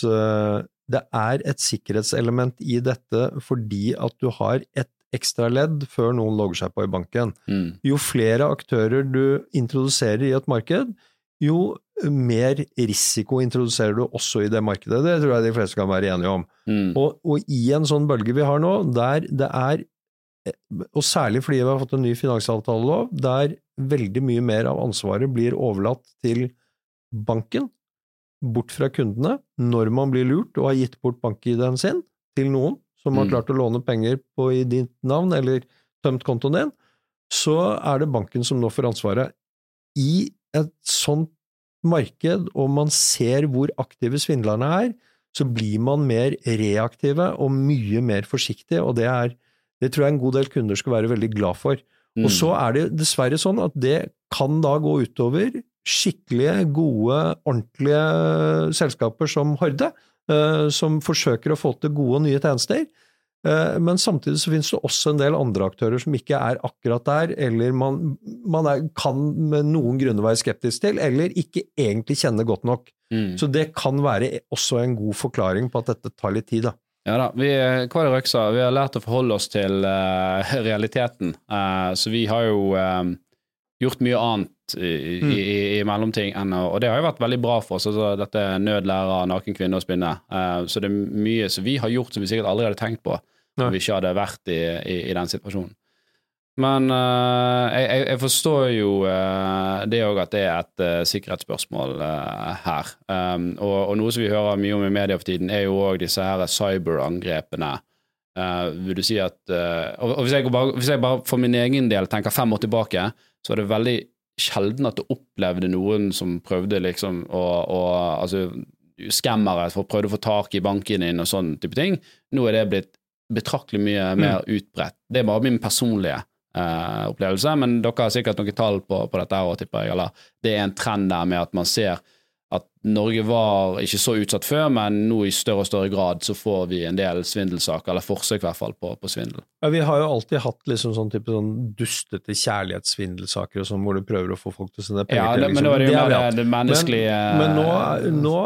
det er et sikkerhetselement i dette fordi at du har et ekstra ledd før noen logger seg på i banken. Mm. Jo flere aktører du introduserer i et marked, jo mer risiko introduserer du også i det markedet. Det tror jeg de fleste kan være enige om. Mm. Og, og i en sånn bølge vi har nå, der det er, og særlig fordi vi har fått en ny finansavtalelov, der veldig mye mer av ansvaret blir overlatt til banken, bort fra kundene, når man blir lurt og har gitt bort bank-ID-en sin til noen som har Mm. klart å låne penger på i ditt navn eller tømt kontoen din, så er det banken som nå får ansvaret. I et sånt marked, og man ser hvor aktive svindlerne er, så blir man mer reaktive og mye mer forsiktig, og det, er, det tror jeg en god del kunder skal være veldig glad for. Mm. Og så er det dessverre sånn at det kan da gå utover skikkelige, gode, ordentlige selskaper som Horde, eh, som forsøker å få til gode og nye tjenester. Eh, Men samtidig så finnes det også en del andre aktører som ikke er akkurat der, eller man, man er, kan med noen grunner være skeptisk til, eller ikke egentlig kjenne godt nok. Mm. Så det kan være også en god forklaring på at dette tar litt tid, da. Ja da, vi, hva det Røksa? Vi har lært å forholde oss til uh, realiteten. uh, så vi har jo eh, gjort mye annet i, Mm. i, i, mellomting å Og det har jo vært veldig bra for oss. Altså, dette er nødlærer, naken kvinne og spinne. Uh, så det er mye som vi har gjort som vi sikkert aldri hadde tenkt på om vi ikke hadde vært i, i, i den situasjonen. Men uh, jeg, jeg- forstår jo uh, det òg at det er et uh, sikkerhetsspørsmål her. Um, og, og noe som vi hører mye om i media for tiden, er jo òg disse her cyberangrepene. Vil du si at og, og hvis, jeg bare, hvis jeg bare for min egen del tenker fem år tilbake, så er det veldig sjelden at du opplevde noen som prøvde liksom å, å altså skammere for prøvde å få tak i banken din og sånn type ting. Nå er det blitt betraktelig mye mer utbredt. Det er bare min personlige eh, opplevelse, men dere har sikkert noen tall på, på dette, òg, tipper jeg, eller det er en trend der med at man ser at Norge var ikke så utsatt før, men nå i større og større grad så får vi en del svindelsaker, eller forsøk i hvert fall, på, på svindel. Ja, Vi har jo alltid hatt liksom sånn type sånn dustete kjærlighetssvindelsaker og sånn, hvor du prøver å få folk til å sende penger Ja, til. liksom. men det, det det, det menneskelige Men nå, er- nå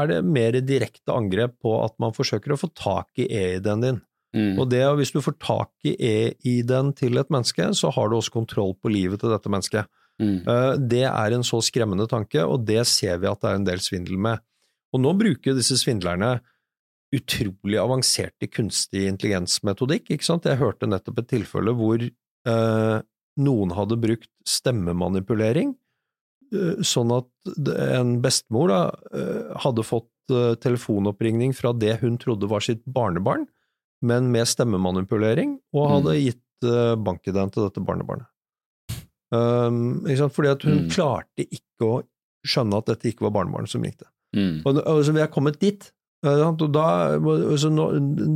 er det mer direkte angrep på at man forsøker å få tak i e-ID-en din. mm, Og det, hvis du får tak i e-ID-en til et menneske, så har du også kontroll på livet til dette mennesket. Mm, Eh, Det er en så skremmende tanke, og det ser vi at det er en del svindel med. Og nå bruker disse svindlerne utrolig avanserte kunstig intelligensmetodikk, ikke sant? Jeg hørte nettopp et tilfelle hvor eh, noen hadde brukt stemmemanipulering, eh, sånn at en bestemor da, eh, hadde fått eh, telefonoppringning fra det hun trodde var sitt barnebarn, men med stemmemanipulering, og hadde gitt eh, bank-ID-en til dette barnebarnet. Um? Fordi at hun Mm. klarte ikke å skjønne at dette ikke var barnebarnet som ringte. mm, Og, altså, vi er kommet dit. eh. Og da, altså, nå,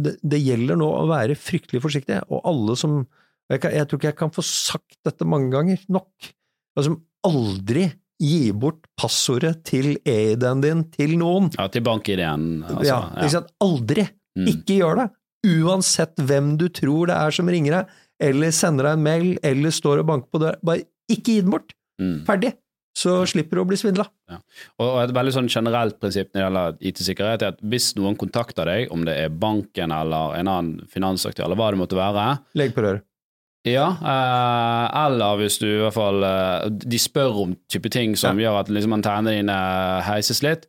det, det gjelder nå å være fryktelig forsiktig, og alle som jeg, kan, jeg tror ikke jeg kan få sagt dette mange ganger nok. Altså, aldri gi bort passordet til e-ID-en din til noen. ja, til bank-ID-en. Altså, ja, sant? Aldri! Mm. Ikke gjør det! Uansett hvem du tror det er som ringer deg, eller sender deg en mail, eller står og banker på døra. Bare ikke gi den bort! Mm. Ferdig! Så slipper du å bli svindla. Og og et veldig sånn generelt prinsipp når det gjelder IT-sikkerhet, er at hvis noen kontakter deg, om det er banken eller en annen finansaktør, eller hva det måtte være, Legg på røret. ja, eh, eller hvis du i hvert fall eh, De spør om type ting som gjør at liksom antennene dine heises litt.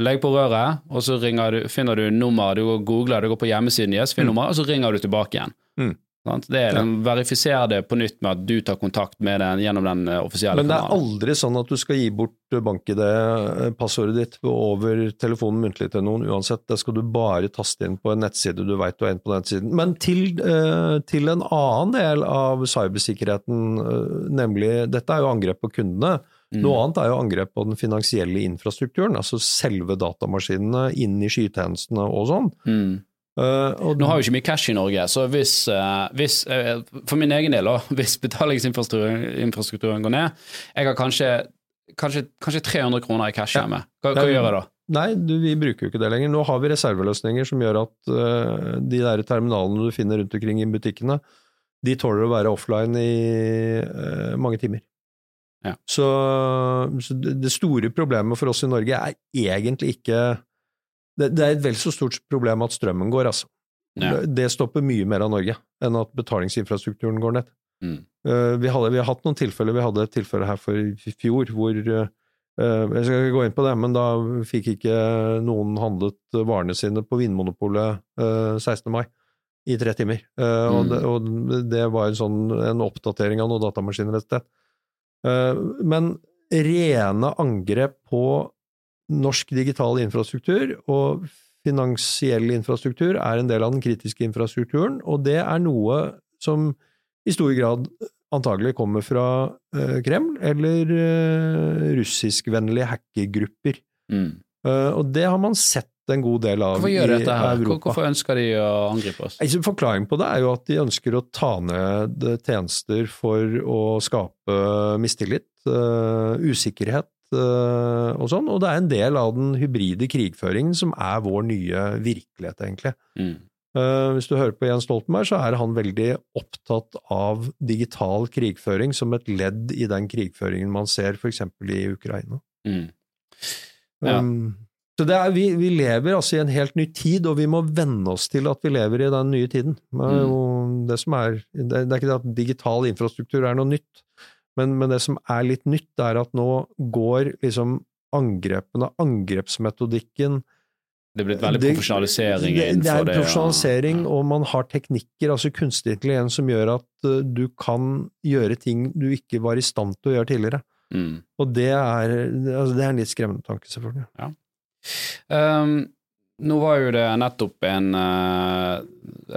Legg på røret, og så du, finner du nummer, du googler, du går på hjemmesiden deres, finner nummer, og så ringer du tilbake igjen. Mm. Sant? Det er den, Verifiser det på nytt med at du tar kontakt med den gjennom den offisielle kanalen. Men det er kanalen. aldri sånn at du skal gi bort bank-ID-passordet ditt over telefonen muntlig til noen uansett. Det skal du bare taste inn på en nettside du veit du er inne på den nettsiden. Men til, eh, til en annen del av cybersikkerheten, eh, nemlig Dette er jo angrep på kundene. Mm. Noe annet er jo angrep på den finansielle infrastrukturen, altså selve datamaskinene inn i skytjenestene og sånn. Mm. Eh, og Nå har vi ikke mye cash i Norge, så hvis, uh, hvis uh, For min egen del, også, hvis betalingsinfrastrukturen går ned Jeg har kanskje, kanskje, kanskje 300 kroner i cash hjemme. Hva, hva gjør jeg da? Nei, du, vi bruker jo ikke det lenger. Nå har vi reserveløsninger som gjør at de der terminalene du finner rundt omkring i butikkene, de tåler å være offline i mange timer. Ja. Så, så det det store problemet for oss i Norge er egentlig ikke det, det, er et vel så stort problem at strømmen går, altså. Ja. Det stopper mye mer av Norge enn at betalingsinfrastrukturen går ned. Mm. Uh, vi, hadde, vi, har hatt noen tilfeller. Vi hadde et tilfelle her for i fjor hvor uh, Jeg skal ikke gå inn på det, men da fikk ikke noen handlet varene sine på Vinmonopolet uh, 16. mai i tre timer. Uh, og, Mm. det, og det var en sånn en oppdatering av noen datamaskiner et sted. Uh, men rene angrep på norsk digital infrastruktur og finansiell infrastruktur er en del av den kritiske infrastrukturen, og det er noe som i stor grad antagelig kommer fra eh, Kreml eller uh, russiskvennlige hackergrupper. Mm. Eh, og det har man sett en god del av Hvorfor gjør i dette her? Europa. Hvorfor ønsker de å angripe oss? Altså, Forklaringen på det er jo at de ønsker å ta ned tjenester for å skape mistillit, uh, usikkerhet eh, og sånn, og det er en del av den hybride krigføringen som er vår nye virkelighet, egentlig. Mm. Eh, hvis du hører på Jens Stoltenberg, så er han veldig opptatt av digital krigføring som et ledd i den krigføringen man ser f.eks. i Ukraina. Mm. Ja. Um, så det er, vi, vi lever altså i en helt ny tid, og vi må venne oss til at vi lever i den nye tiden. Det er, jo det, som er, det, det er ikke det at digital infrastruktur er noe nytt, men, men det som er litt nytt, er at nå går liksom angrepene, angrepsmetodikken Det er blitt veldig det- profesjonalisering det, det innenfor er det. ja. profesjonalisering, og man har teknikker, altså kunstig intelligens, som gjør at uh, du kan gjøre ting du ikke var i stand til å gjøre tidligere. Mm. Og det er, altså det er en litt skremmende tanke, selvfølgelig. Ja. Um, nå var jo det nettopp en eh,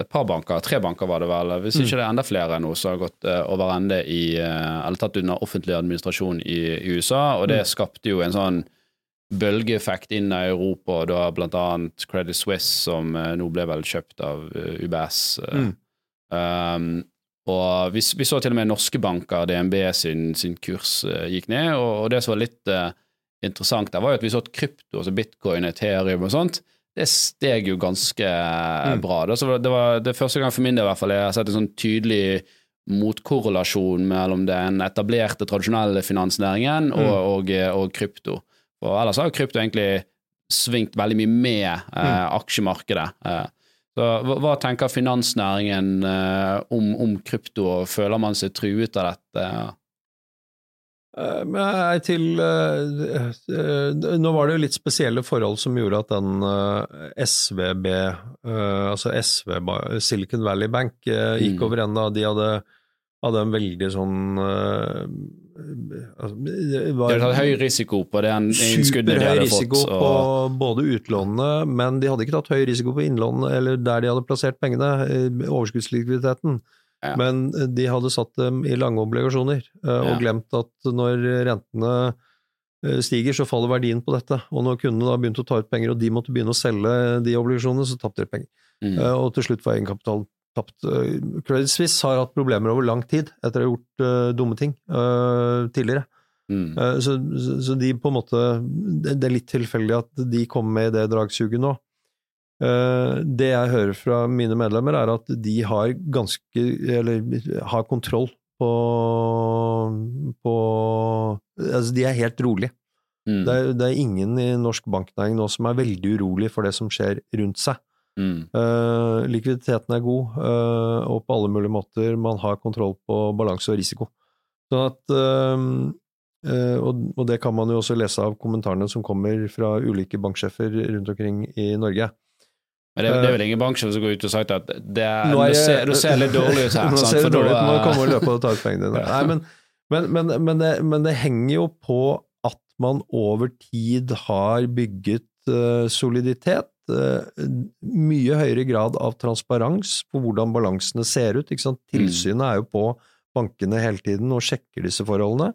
et par banker, tre banker var det vel, hvis Mm. ikke det er enda flere nå, som har gått uh, over ende i eh, Eller tatt under offentlig administrasjon i, i USA, og det Mm. skapte jo en sånn bølgeeffekt inn i Europa, og da annet Credit Suisse, som eh, nå ble vel kjøpt av eh, UBS. eh. Mm. Um, og vi, vi så til og med norske banker, DNB sin, sin kurs eh, gikk ned, og, og det som var litt uh, interessant der, var jo at vi så at krypto, altså bitcoin, ethereum og sånt, det steg jo ganske eh, Mm. bra. Det var, det var det første gang for min del i hvert fall jeg har sett en sånn tydelig motkorrelasjon mellom den etablerte, tradisjonelle finansnæringen og, Mm. og, eh, og krypto. Og ellers har jo krypto egentlig svingt veldig mye med eh, Mm. aksjemarkedet. Eh, så hva, hva tenker finansnæringen eh, om, om krypto, og føler man seg truet av dette? Eh, til eh, eh, Nå var det jo litt spesielle forhold som gjorde at den SVB, altså SV, Silicon Valley Bank, gikk Mm. over ende. De hadde, hadde en veldig sånn altså, det De var tatt høy risiko på den innskuddet de Superhøy hadde risiko på både utlånene, men de hadde ikke tatt høy risiko på innlånene, eller der de hadde plassert pengene, overskuddslikviditeten. Ja. Men eh, de hadde satt dem i lange obligasjoner, eh, og Ja. glemt at når rentene eh, stiger, så faller verdien på dette. Og når kundene da begynte å ta ut penger, og de måtte begynne å selge de obligasjonene, så tapte de penger. mm, Og til slutt var egenkapitalen tapt. Credit Suisse har hatt problemer over lang tid etter å ha gjort dumme ting tidligere. mm, Så, så, de på en måte Det det er litt tilfeldig at de kommer med i det dragsuget nå. Eh, Det jeg hører fra mine medlemmer, er at de har ganske Eller har kontroll på, på Altså, de er helt rolige. mm, Det er, det er ingen i norsk banknæring nå som er veldig urolig for det som skjer rundt seg. mm, Eh, likviditeten er god, eh, og på alle mulige måter man har kontroll på balanse og risiko. Sånn at, og, og det kan man jo også lese av kommentarene som kommer fra ulike banksjefer rundt omkring i Norge. Men det, det er vel ingen banksjef som går ut og sagt at det, er- Nå er jeg- ser, det ser litt dårlig ut her. Nå sant? ser da dårlig ut, må komme og løpe og ta ut pengene dine. Nei, men, men, men, men, det, men det henger jo på at man over tid har bygget uh, soliditet. Uh, mye høyere grad av transparens på hvordan balansene ser ut. Sant? Tilsynet er jo på bankene hele tiden og sjekker disse forholdene.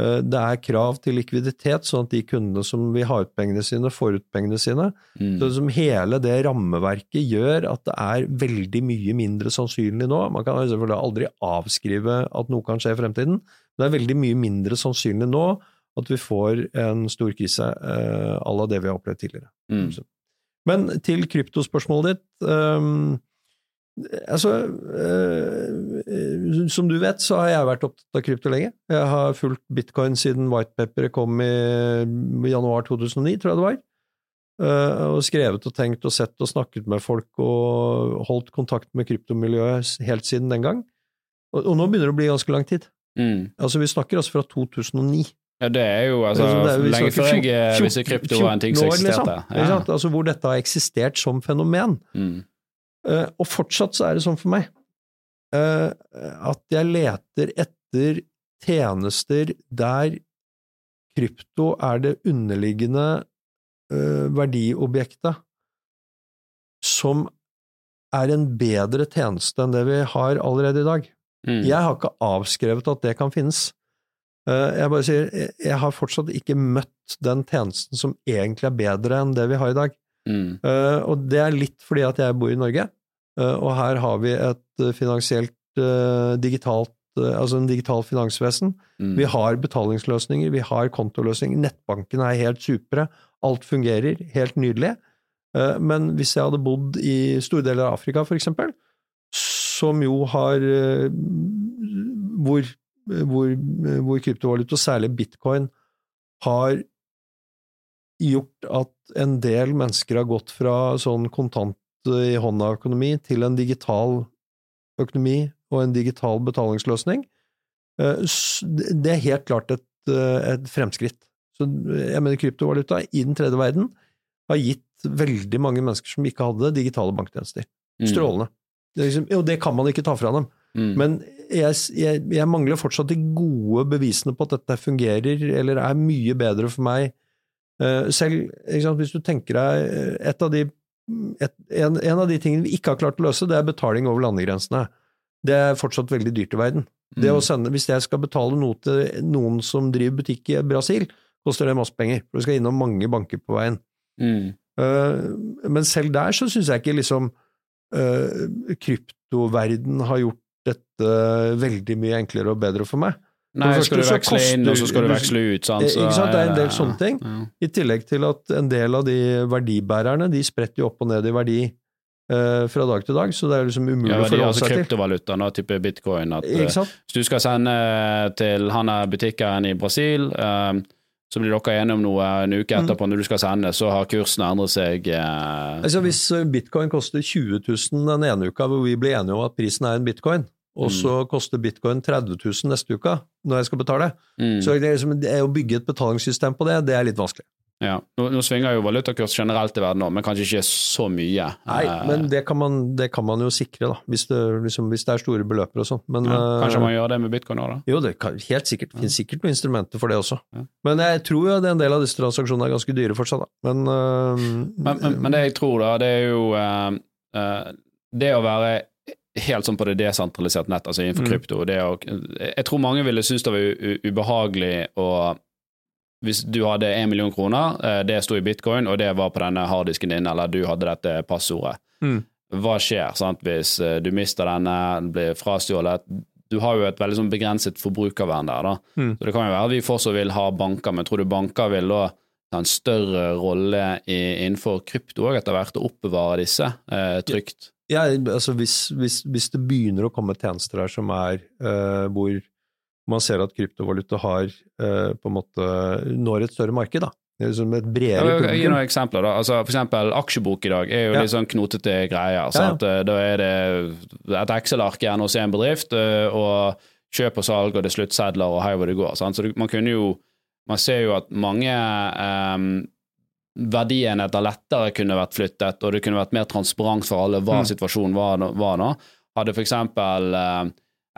Eh, Det er krav til likviditet, sånn at de kundene som vil ha ut pengene sine, får ut pengene sine. Mm, Så liksom hele det rammeverket gjør at det er veldig mye mindre sannsynlig nå. Man kan selvfølgelig aldri avskrive at noe kan skje i fremtiden, men det er veldig mye mindre sannsynlig nå at vi får en stor krise eh, à la det vi har opplevd tidligere. mm, Men til kryptospørsmålet ditt. ehm, altså, øh, som du vet, så har jeg vært opptatt av krypto lenge. Jeg har fulgt bitcoin siden whitepaperet kom i januar 2009, tror jeg det var. Uh, og skrevet og tenkt og sett og snakket med folk og holdt kontakt med kryptomiljøet helt siden den gang. Og, og nå begynner det å bli ganske lang tid. Mm. Altså, vi snakker altså fra 2009. Ja, det er jo altså, Det er- lenge før jeg eh, visste krypto var en ting som eksisterte. liksom. Ja. Altså, hvor dette har eksistert som fenomen. Mm. Eh, og fortsatt så er det sånn for meg eh, at jeg leter etter tjenester der krypto er det underliggende eh, verdiobjektet som er en bedre tjeneste enn det vi har allerede i dag. Mm. Jeg har ikke avskrevet at det kan finnes. Jeg bare sier, jeg har fortsatt ikke møtt den tjenesten som egentlig er bedre enn det vi har i dag. Mm. Eh, og det er litt fordi at jeg bor i Norge, uh, og her har vi et eh, finansielt uh, digitalt Altså en digital finansvesen. Mm. Vi har betalingsløsninger, vi har kontoløsninger, nettbanken er helt supre, alt fungerer helt nydelig. Men hvis jeg hadde bodd i store deler av Afrika, for eksempel, som jo har hvor, hvor, hvor kryptovaluta, særlig bitcoin, har gjort at en del mennesker har gått fra sånn kontant i hånda-økonomi til en digital økonomi og en digital betalingsløsning. Eh, Det er helt klart et, eh, et fremskritt. Så jeg mener kryptovaluta i den tredje verden har gitt veldig mange mennesker som ikke hadde digitale banktjenester. Mm. Strålende. Det liksom, og det kan man ikke ta fra dem. Mm. Men jeg, jeg, jeg mangler fortsatt de gode bevisene på at dette fungerer, eller er mye bedre for meg. Eh, selv sant, hvis du tenker deg eh, et av de, et, en, en av de tingene vi ikke har klart å løse, det er betaling over landegrensene. Det er fortsatt veldig dyrt i verden. Det Mm. sende, hvis jeg skal betale noe til noen som driver butikk i Brasil, koster det masse penger, for du skal innom mange banker på veien. Mm. Eh, men selv der så syns jeg ikke liksom uh, kryptoverden har gjort dette veldig mye enklere og bedre for meg. Nei, så skal du veksle inn, og så skal du veksle ut, sant? Så, ikke sant, det er en del sånne ting. Ja. I tillegg til at en del av de verdibærerne de spretter jo opp og ned i verdi eh, fra dag til dag, så det er liksom umulig Ja, å forholde altså seg til. kryptovaluta, nå, type bitcoin. At, eh, hvis du skal sende til han er butikkeren i Brasil, eh, så blir dere enige om noe en uke Mm. etterpå når du skal sende, så har kursen endret seg. eh, Altså Hvis eh, bitcoin koster 20 000 den ene uka, hvor vi blir enige om at prisen er en bitcoin, og Mm. så koster bitcoin 30 000 neste uke, når jeg skal betale, mm. så det, liksom, det å bygge et betalingssystem på det, det er litt vanskelig. ja. nå, nå svinger jo valutakurs generelt i verden òg, men kanskje ikke så mye. Nei, Eh, men det kan man, det kan man jo sikre, da, hvis det, liksom, hvis det er store beløper og sånn. Men ja, kanskje eh, man gjør det med bitcoin òg, da. Jo, det kan helt sikkert, finnes sikkert noen instrumenter for det også. Ja. Men jeg tror jo at en del av disse transaksjonene er ganske dyre fortsatt, da. Men, uh, Men, men, men det jeg tror, da, det er jo uh, uh, Det å være helt sånn på det desentraliserte nett, altså innenfor Mm. krypto det å, Jeg tror mange ville synes det var ubehagelig å Hvis du hadde én million kroner, eh, det sto i bitcoin, og det var på denne harddisken din, eller du hadde dette passordet. Mm. Hva skjer sant, hvis eh, du mister denne, blir frastjålet? Du har jo et veldig sånn begrenset forbrukervern der. da. Mm. Så Det kan jo være vi fortsatt vil ha banker, men tror du banker vil da ta en større rolle i, innenfor krypto òg etter hvert, og oppbevare disse eh, trygt? Ja, altså hvis, hvis, hvis det begynner å komme tjenester her som er eh, hvor man ser at kryptovaluta har eh, på en måte når et større marked, da. Det liksom et bredere jeg, gi noen eksempler. da. Altså, for eksempel aksjebok i dag er jo Ja. litt sånn knotete greier. Ja, ja. Eh, Da er det et Excel-ark igjen hos en bedrift, eh, og kjøp og salg, og det er sluttsedler, og hei hvor det går. Sant? Så man kunne jo Man ser jo at mange eh, verdienheter lettere kunne vært flyttet, og det kunne vært mer transparent for alle hva Mm. situasjonen var, var da. Hadde for eksempel eh,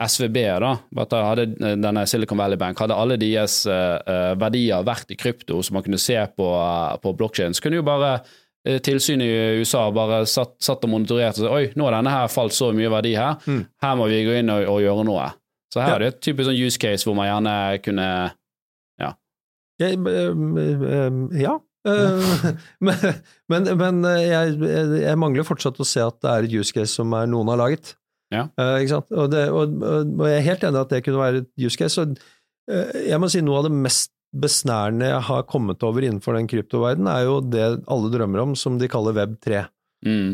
SVB, da, hadde eh, denne Silicon Valley Bank, hadde alle deres eh, verdier vært i krypto, som man kunne se på, uh, på blokkjeden, så kunne jo bare tilsynet i USA bare satt, satt og monitorerte og sa oi, nå har denne her falt så mye verdi her, Mm. her må vi gå inn og, og gjøre noe. Så her Ja. er det et typisk sånn use case hvor man gjerne kunne ja. ja. Eh, men men, men eh, jeg, jeg mangler fortsatt å se at det er et use case som er noen har laget. Ja. Uh? Og, det, og, og jeg er helt enig i at det kunne være et use case. Og, uh, jeg må si noe av det mest besnærende jeg har kommet over innenfor den kryptoverdenen, er jo det alle drømmer om, som de kaller Web 3. mm,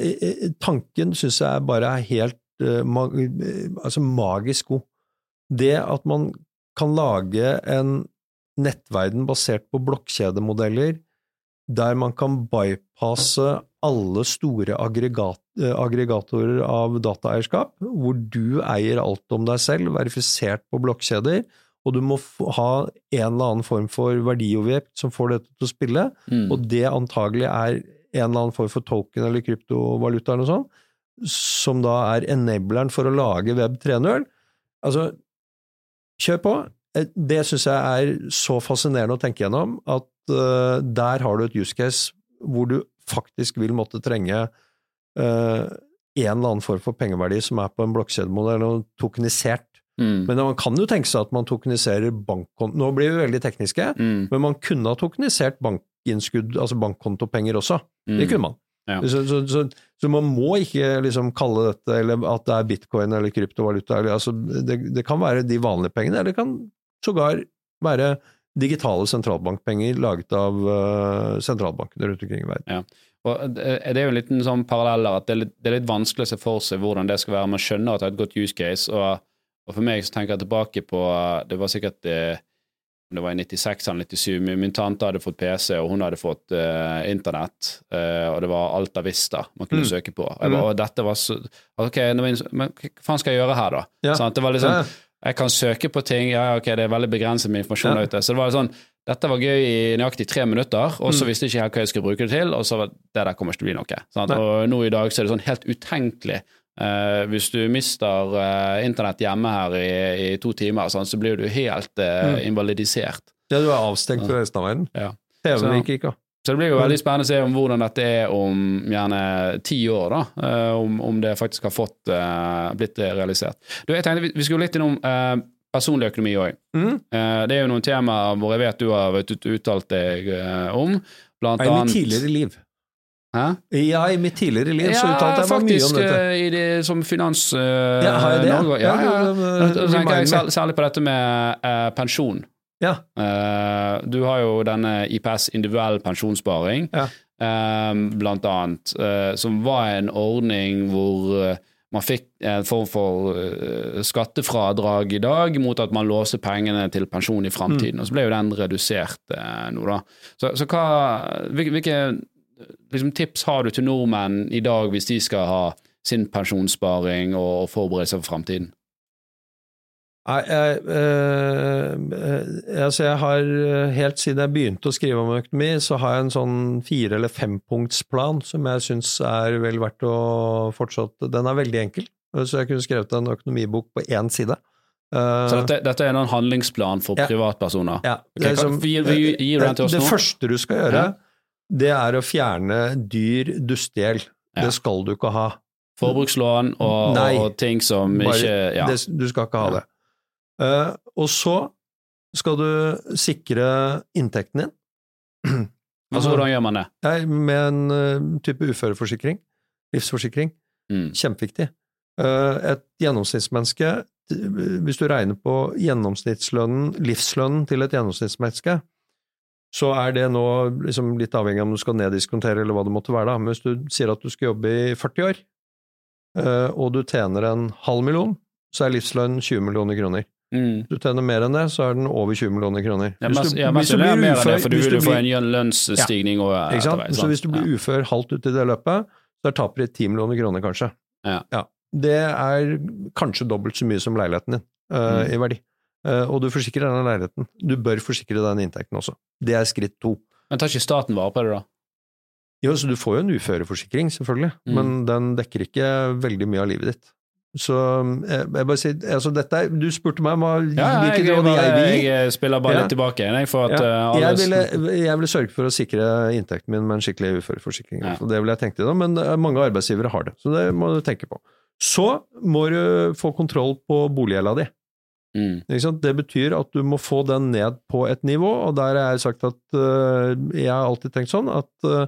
i- Tanken syns jeg bare er helt ma eh, altså magisk god. Det at man kan lage en nettverden basert på blokkjedemodeller der man kan bypasse alle store aggregat, eh, aggregatorer av dataeierskap, hvor du eier alt om deg selv, verifisert på blokkjeder, og du må ha en eller annen form for verdiobjekt som får dette til å spille, Mm. og det antagelig er en eller annen form for token eller kryptovaluta eller noe sånt, som da er enableren for å lage Web 3.0. Altså, kjør på. Eh, Det syns jeg er så fascinerende å tenke gjennom, at eh, der har du et use case hvor du faktisk vil måtte trenge eh, en eller annen form for pengeverdi som er på en blokkjedemodell og tokenisert. Mm. Men man kan jo tenke seg at man tokeniserer bankkonto Nå blir vi veldig tekniske, Mm. men man kunne ha tokenisert bankinnskudd, altså bankkontopenger også. Det Mm. kunne man. Ja. Så, så, så, så man må ikke liksom kalle dette eller at det er bitcoin eller kryptovaluta. Eller, altså, det, det kan være de vanlige pengene, eller det kan sågar være digitale sentralbankpenger laget av uh, sentralbankene rundt omkring i verden. Og det det er jo en liten sånn parallell at det er, litt, det er litt vanskelig å se for seg hvordan det skal være. Man skjønner at det er et godt use case, og, og for meg så tenker jeg tilbake på Det var sikkert eh, det var i 96 eller 97. Min, min tante hadde fått PC, og hun hadde fått uh, internett. Uh, og det var Alta Vista man kunne Mm. søke på. Jeg bare, og dette var så Ok, men hva faen skal jeg gjøre her, da? Ja. Sånn, det var liksom, Ja. Jeg kan søke på ting, ja, ok, det er veldig begrenset med informasjon Ja. ute. Så det var sånn dette var gøy i nøyaktig tre minutter, og så Mm. visste jeg ikke helt hva jeg skulle bruke det til, og så var det der kommer ikke til å bli noe. Sant? Og nå i dag så er det sånn helt utenkelig. Uh, hvis du mister uh, internett hjemme her i, i to timer, sånn, så blir du helt uh, Mm. invalidisert. Ja, du er avstengt fra resten av verden. Ja. TV-en gikk ikke. Så det blir jo veldig spennende å se om hvordan dette er om gjerne ti år, da. eh, om, om det faktisk har fått uh, blitt realisert. Du, jeg tenkte vi, skulle litt innom uh, personlig økonomi òg. Mm. Uh, Det er jo noen temaer hvor jeg vet du har uttalt deg om. Blant annet I mitt tidligere liv. Hæ? Ja, i mitt tidligere liv så uttalte jeg meg mye om dette. i det, som Finans Ja, har jeg det? Ja, Ja, ja. remind me. særlig, på dette med pensjon. Ja. Uh, du har jo denne IPS, individuell pensjonssparing, Ja. uh, blant annet, uh, som var en ordning hvor man fikk en form for skattefradrag i dag mot at man låser pengene til pensjon i framtiden. Og så ble jo den redusert nå, da. Så, så hva, hvilke liksom, tips har du til nordmenn i dag hvis de skal ha sin pensjonssparing og, og forberede seg for framtiden? Nei, jeg, eh, eh, altså jeg har eh, helt siden jeg begynte å skrive om økonomi, så har jeg en sånn fire- eller fempunktsplan som jeg syns er vel verdt å fortsatt Den er veldig enkel, så jeg kunne skrevet en økonomibok på én side. Så dette, dette er en handlingsplan for Ja. privatpersoner? ja, Ok, det, kan- som- gir- gir- gir den til oss det nå? første du skal gjøre, det er å fjerne dyr dustegjeld. Ja. Det skal du ikke ha. Forbrukslån og, Nei. og ting som Bare- ikke ja. det, du skal ikke ha det. Eh, og så skal du sikre inntekten din altså- Hvordan gjør man det? Med en eh, type uføreforsikring. Livsforsikring. Mm. Kjempeviktig. Eh, et gjennomsnittsmenneske, hvis du regner på gjennomsnittslønnen, livslønnen til et gjennomsnittsmenneske, så er det nå liksom litt avhengig av om du skal neddiskontere eller hva det måtte være, da. Men hvis du sier at du skal jobbe i 40 år, og du tjener en halv million, så er livslønn 20 millioner kroner. Mm. Du tjener mer enn det, så er den over 20 millioner kroner. Ja, Hvis du- ja, hvis du blir mer enn det, ufør- for du vil jo få en lønnsstigning ja, sant? etterveis, Så hvis du blir ufør halvt uti det løpet, så er tapet ditt 10 millioner kroner, kanskje. Ja. Det er kanskje dobbelt så mye som leiligheten din uh, Mm. i verdi. Uh, og du forsikrer denne leiligheten. Du bør forsikre den inntekten også. Det er skritt to. Men tar ikke staten vare på det, da? Jo, så du får jo en uføreforsikring, selvfølgelig, Mm. men den dekker ikke veldig mye av livet ditt. Så eh, jeg bare sier, altså dette er, Du spurte meg om hva- Ja, hvilke råd jeg vil gi. jeg spiller bare Ja. litt tilbake jeg, at Ja. eh, Jeg ville, jeg ville sørge for å sikre inntekten min med en skikkelig uføreforsikring. Ja. Så Det ville jeg tenkt da, men eh, mange arbeidsgivere har det, så det må du tenke på. Så må du få kontroll på boliggjelda di. mm. Det betyr at du må få den ned på et nivå, og der har jeg sagt at uh, jeg har alltid tenkt sånn at uh,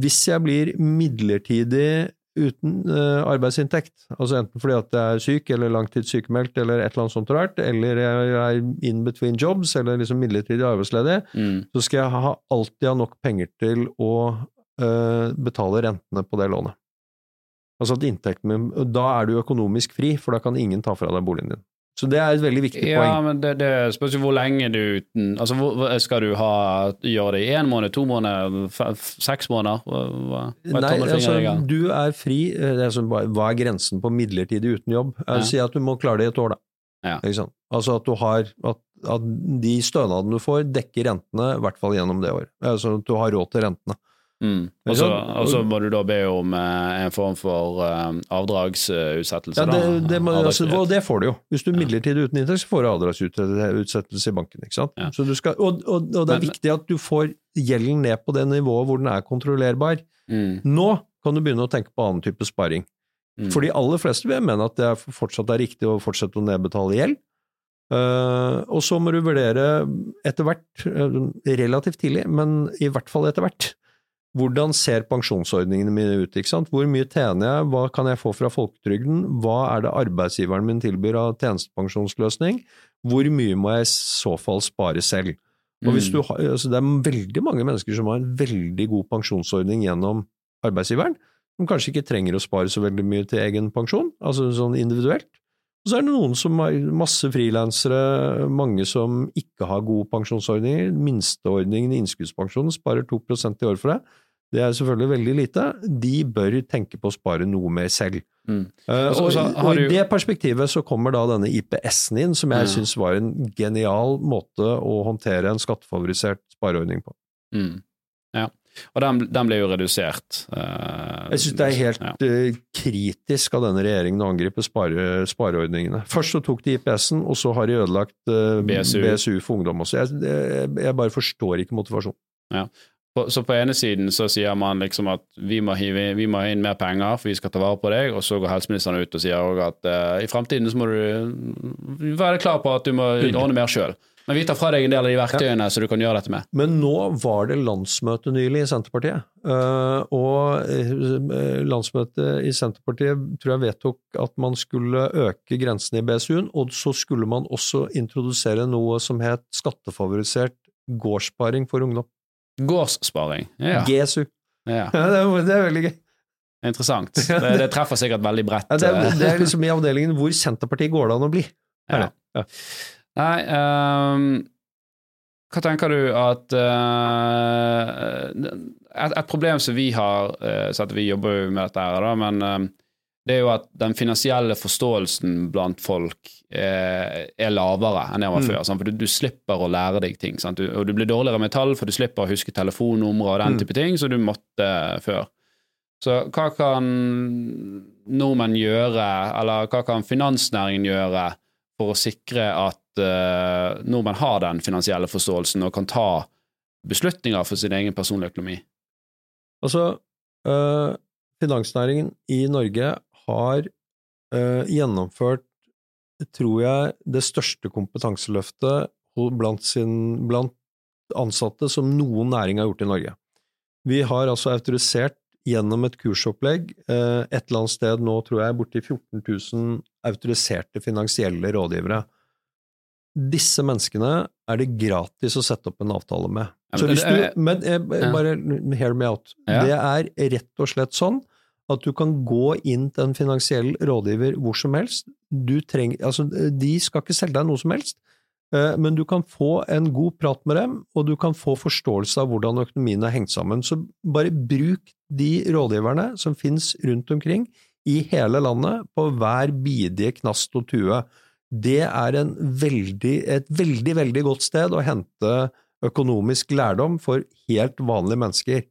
hvis jeg blir midlertidig uten øh, arbeidsinntekt, altså enten fordi at jeg er syk eller langtidssykemeldt eller et eller annet sånt rart, eller jeg er in between jobs eller liksom midlertidig arbeidsledig, Mm. så skal jeg ha, alltid ha nok penger til å uh, betale rentene på det lånet. Altså at inntekten min Da er du økonomisk fri, for da kan ingen ta fra deg boligen din. Så det er et veldig viktig Ja, poeng. men det, det spørs jo hvor lenge du uten Altså, hvor, skal du ha gjøre det i én måned, to måneder, f f- seks måneder? Hva, hva, Nei, altså, du er fri. eh, Det er sånn, hva er grensen på midlertidig uten jobb? Ja. si at du må klare det i et år, da. Ja. Altså at du har at, at de stønadene du får, dekker rentene, i hvert fall gjennom det året. Altså at du har råd til rentene. Mm. Og så må du da be om eh, en form for eh, avdragsutsettelse, Ja, det, det, må, altså, og det får du jo. Hvis du er midlertidig uten inntekt, så får du avdragsutsettelse i banken. Ikke sant? Ja. Så du skal, og, og, og det er viktig at du får gjelden ned på det nivået hvor den er kontrollerbar. Mm. Nå kan du begynne å tenke på annen type sparing. Mm. For de aller fleste vil mene at det er fortsatt er riktig å fortsette å nedbetale gjeld. Uh, og så må du vurdere etter hvert, relativt tidlig, men i hvert fall etter hvert, hvordan ser pensjonsordningene mine ut? Hvor mye tjener jeg, hva kan jeg få fra folketrygden, hva er det arbeidsgiveren min tilbyr av tjenestepensjonsløsning, hvor mye må jeg i så fall spare selv? Og hvis Mm. du har, altså det er veldig mange mennesker som har en veldig god pensjonsordning gjennom arbeidsgiveren, som kanskje ikke trenger å spare så veldig mye til egen pensjon, altså sånn individuelt. Og så er det noen som har masse frilansere, mange som ikke har gode pensjonsordninger. Minsteordningen i innskuddspensjonen sparer 2% i år for deg. Det er selvfølgelig veldig lite. De bør tenke på å spare noe mer selv. Mm. Eh, Og og, og I det perspektivet så kommer da denne IPS-en inn, som jeg mm. syns var en genial måte å håndtere en skattefavorisert spareordning på. Mm. Ja. Og den, den ble jo redusert. Uh, Jeg syns det er helt ja. uh, kritisk av denne regjeringen å angripe spare, spareordningene. Først så tok de IPS-en, og så har de ødelagt uh, BSU. BSU. for ungdom også. Jeg, jeg, jeg bare forstår ikke motivasjonen. På, så på ene siden så sier man liksom at vi må, hive, vi må ha inn mer penger, for vi skal ta vare på deg, og så går helseministeren ut og sier også at uh, i fremtiden så må du være klar på at du må ordne mer sjøl. Men vi tar fra deg en del av de verktøyene så du kan gjøre dette med. Men nå var det landsmøte nylig i Senterpartiet, eh, og eh, landsmøtet i Senterpartiet tror jeg vedtok at man skulle øke grensene i BSU-en, og så skulle man også introdusere noe som het skattefavorisert gårdssparing for ungdom. Gårdssparing. Ja. GSU. ja. Ja, det, er, det er veldig gøy. Interessant. Det, det treffer sikkert veldig bredt. Ja, det, er, eh. det er liksom i avdelingen hvor Senterpartiet går det an å bli. Ja. Ja. Nei um, Hva tenker du at uh, et, et problem som vi har uh, at Vi jobber jo med dette her, da, men eh, det er jo at den finansielle forståelsen blant folk eh, er lavere enn det den var Mm. før. Sant? For du, du slipper å lære deg ting. Sant? Du, og du blir dårligere med tall, for du slipper å huske telefonnumre og den Mm. type ting som du måtte før. Så hva kan nordmenn gjøre, eller hva kan finansnæringen gjøre for å sikre at eh, nordmenn har den finansielle forståelsen og kan ta beslutninger for sin egen personlige økonomi? Altså, øh, finansnæringen i Norge har øh, gjennomført, tror jeg, det største kompetanseløftet blant, sin, blant ansatte som noen næring har gjort i Norge. Vi har altså autorisert gjennom et kursopplegg øh, et eller annet sted nå, tror jeg, borti 14 000 autoriserte finansielle rådgivere. Disse menneskene er det gratis å sette opp en avtale med. Ja, Så hvis du, men eh, bare hear me out. Ja. Det er rett og slett sånn at du kan gå inn til en finansiell rådgiver hvor som helst. Trenger, altså, de skal ikke selge deg noe som helst, eh, men du kan få en god prat med dem, og du kan få forståelse av hvordan økonomien er hengt sammen. Så bare bruk de rådgiverne som finnes rundt omkring i hele landet, på hver bidige knast og tue. Det er veldig, et veldig, veldig godt sted å hente økonomisk lærdom for helt vanlige mennesker.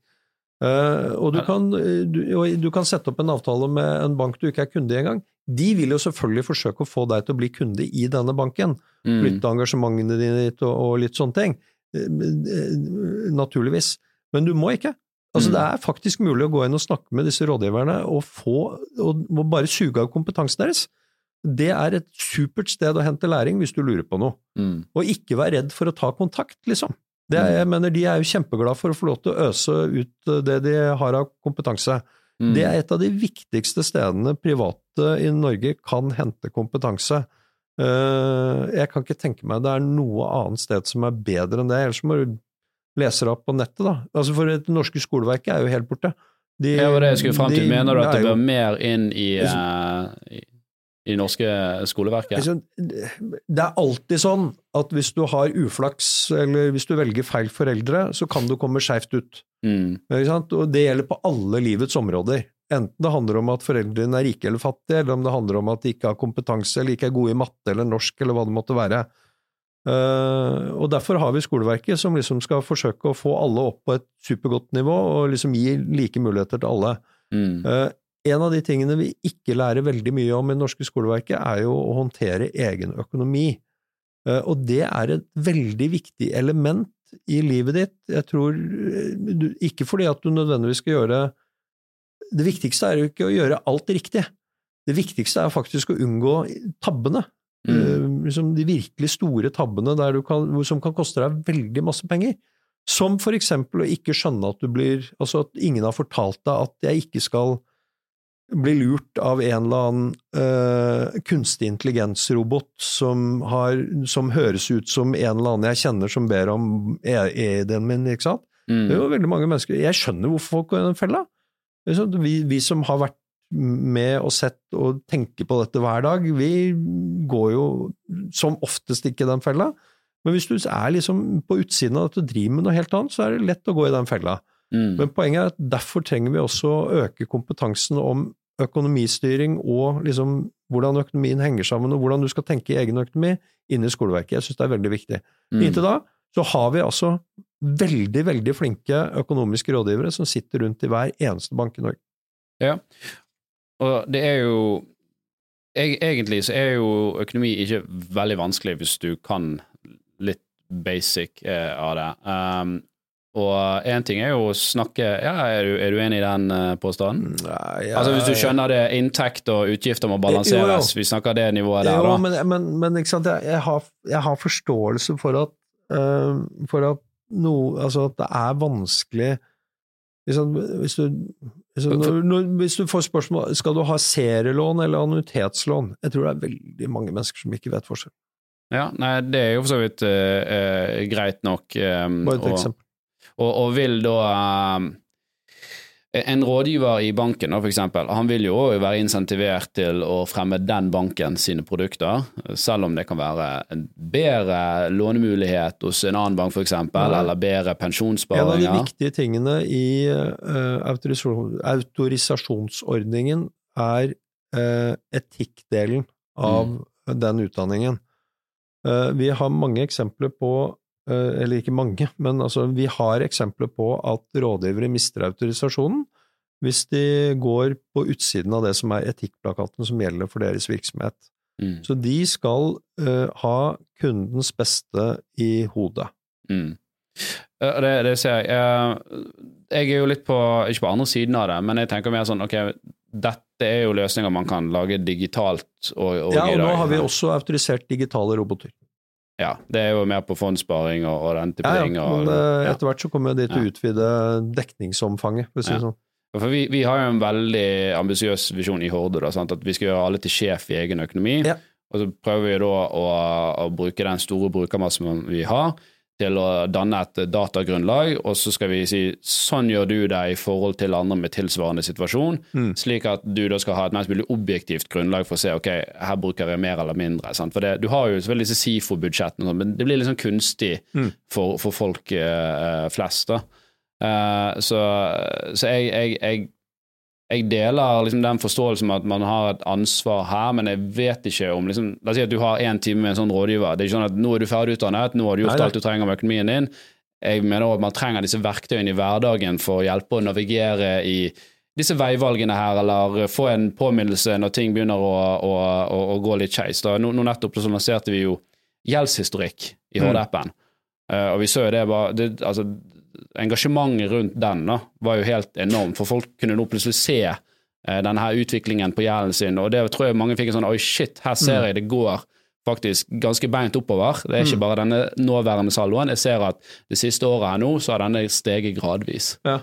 Eh, og du kan, eh, du, du kan sette opp en avtale med en bank du ikke er kunde i engang. De vil jo selvfølgelig forsøke å få deg til å bli kunde i denne banken. Mm. Flytte engasjementene dine dit og, og litt sånne ting. Eh, Naturligvis. Men du må ikke. Altså, Mm. Det er faktisk mulig å gå inn og snakke med disse rådgiverne og, få, og, og bare suge av kompetansen deres. Det er et supert sted å hente læring hvis du lurer på noe. Mm. Og ikke vær redd for å ta kontakt, liksom. Det er, jeg mener, De er jo kjempeglade for å få lov til å øse ut eh, det de har av kompetanse. Mm. Det er et av de viktigste stedene private i Norge kan hente kompetanse. Eh, Jeg kan ikke tenke meg det er noe annet sted som er bedre enn det, ellers må du lese det opp på nettet. da. Altså For det norske skoleverket er jo helt borte. De, Det var det jeg skulle fram til. Mener du at det bør mer inn i, uh, i i det norske skoleverket? Det er alltid sånn at hvis du har uflaks, eller hvis du velger feil foreldre, så kan du komme skeivt ut. Mm. Og det gjelder på alle livets områder. Enten det handler om at foreldrene er rike eller fattige, eller om det handler om at de ikke har kompetanse, eller ikke er gode i matte eller norsk, eller hva det måtte være. Uh, og Derfor har vi skoleverket, som liksom skal forsøke å få alle opp på et supergodt nivå, og liksom gi like muligheter til alle. Mm. En av de tingene vi ikke lærer veldig mye om i det norske skoleverket, er jo å håndtere egen økonomi. Uh, og det er et veldig viktig element i livet ditt. Jeg tror Ikke fordi at du nødvendigvis skal gjøre Det viktigste er jo ikke å gjøre alt riktig. Det viktigste er faktisk å unngå tabbene. Mm. liksom de virkelig store tabbene kan, som kan koste deg veldig masse penger. Som for eksempel å ikke skjønne at du blir Altså at ingen har fortalt deg at jeg ikke skal bli lurt av en eller annen uh, kunstig intelligensrobot som, har, som høres ut som en eller annen jeg kjenner som ber om e-ID-en min, ikke sant? Mm. Det er jo veldig mange mennesker Jeg skjønner hvorfor folk går i den fella. Vi, vi, som har vært med og sett og tenker på dette hver dag, vi går jo som oftest ikke i den fella. Men hvis du er liksom på utsiden av dette og driver med noe helt annet, så er det lett å gå i den fella. Mm. Men poenget er at derfor trenger vi også å øke kompetansen om økonomistyring og liksom hvordan økonomien henger sammen, og hvordan du skal tenke i egen økonomi inn i skoleverket. Jeg syns det er veldig viktig. Mm. Inntil da så har vi altså veldig, veldig flinke økonomiske rådgivere som sitter rundt i hver eneste bank i Norge. Ja, og det er jo Egentlig så er jo økonomi ikke veldig vanskelig hvis du kan litt basic eh, av det. Um, og én ting er jo å snakke Ja, er du, er du enig i den uh, påstanden? Nei, ja, altså Hvis du skjønner det, inntekt og utgifter må balanseres, jo, jo. vi snakker det nivået der, jo, da. Men, men, men ikke sant, jeg, jeg, har, jeg, har, forståelse for at, uh, for at, no, altså at det er vanskelig liksom, hvis, du, hvis, du, når, når, hvis du får spørsmål skal du ha serielån eller annuitetslån, jeg tror det er veldig mange mennesker som ikke vet forskjell. Ja, nei, det er jo for så vidt uh, greit nok. Um, Bare et og, eksempel. Og, og vil da um, En rådgiver i banken da, for eksempel, han vil jo være insentivert til å fremme den banken sine produkter, selv om det kan være en bedre lånemulighet hos en annen bank for eksempel, ja. eller bedre pensjonssparinger. En av de viktige tingene i uh, autorisasjonsordningen er uh, etikkdelen av mm. den utdanningen. Uh, vi har mange eksempler på eller ikke mange, men altså, vi har eksempler på at rådgivere mister autorisasjonen hvis de går på utsiden av det som er etikkplakaten som gjelder for deres virksomhet. Mm. Så de skal uh, ha kundens beste i hodet. Mm. Det, det, ser jeg. jeg. Jeg er jo litt på, ikke på andre siden av det, men jeg tenker mer sånn ok, dette er jo løsninger man kan lage digitalt. Og, og ja, og nå har vi også autorisert digitale roboter. Ja, det er jo mer på fondssparing og, og den type ja, ting. Ja, men uh, etter hvert så kommer de til å utvide dekningsomfanget, for å si det sånn. For vi, vi, har jo en veldig ambisiøs visjon i Horde, da, sant? at vi skal gjøre alle til sjef i egen økonomi. Og så prøver vi da å, å bruke den store brukermassen vi har, til å danne et datagrunnlag, og så skal vi si sånn gjør du det i forhold til andre med tilsvarende situasjon, mm. slik at du da skal ha et mest mulig objektivt grunnlag for å se ok, her bruker jeg mer eller mindre. Sant? For det, Du har jo selvfølgelig disse SIFO-budsjettene, men det blir litt sånn kunstig mm. for, for, folk uh, flest. da. Uh, så, så jeg, jeg, jeg jeg deler liksom den forståelsen med at man har et ansvar her, men jeg vet ikke om liksom, La oss si at du har én time med en sånn rådgiver. Det er ikke sånn at nå er du ferdig utdannet, nå har du gjort Nei, alt du trenger med økonomien din. Jeg mener også at man trenger disse verktøyene i hverdagen for å hjelpe å navigere i disse veivalgene her, eller få en påminnelse når ting begynner å, å, å, å gå litt skeis. Nå, nå, nettopp så lanserte vi jo gjeldshistorikk i HD-appen, mm. uh, og vi så jo det bare det, altså, engasjementet rundt den da, var jo helt enormt, for folk kunne nå plutselig se eh, denne her utviklingen på gjelden sin, og det tror jeg mange fikk en sånn oi, shit, her ser mm. jeg det går faktisk ganske beint oppover. Det er ikke mm. bare denne nåværende saldoen. Jeg ser at det siste året her nå, så har denne steget gradvis. Ja.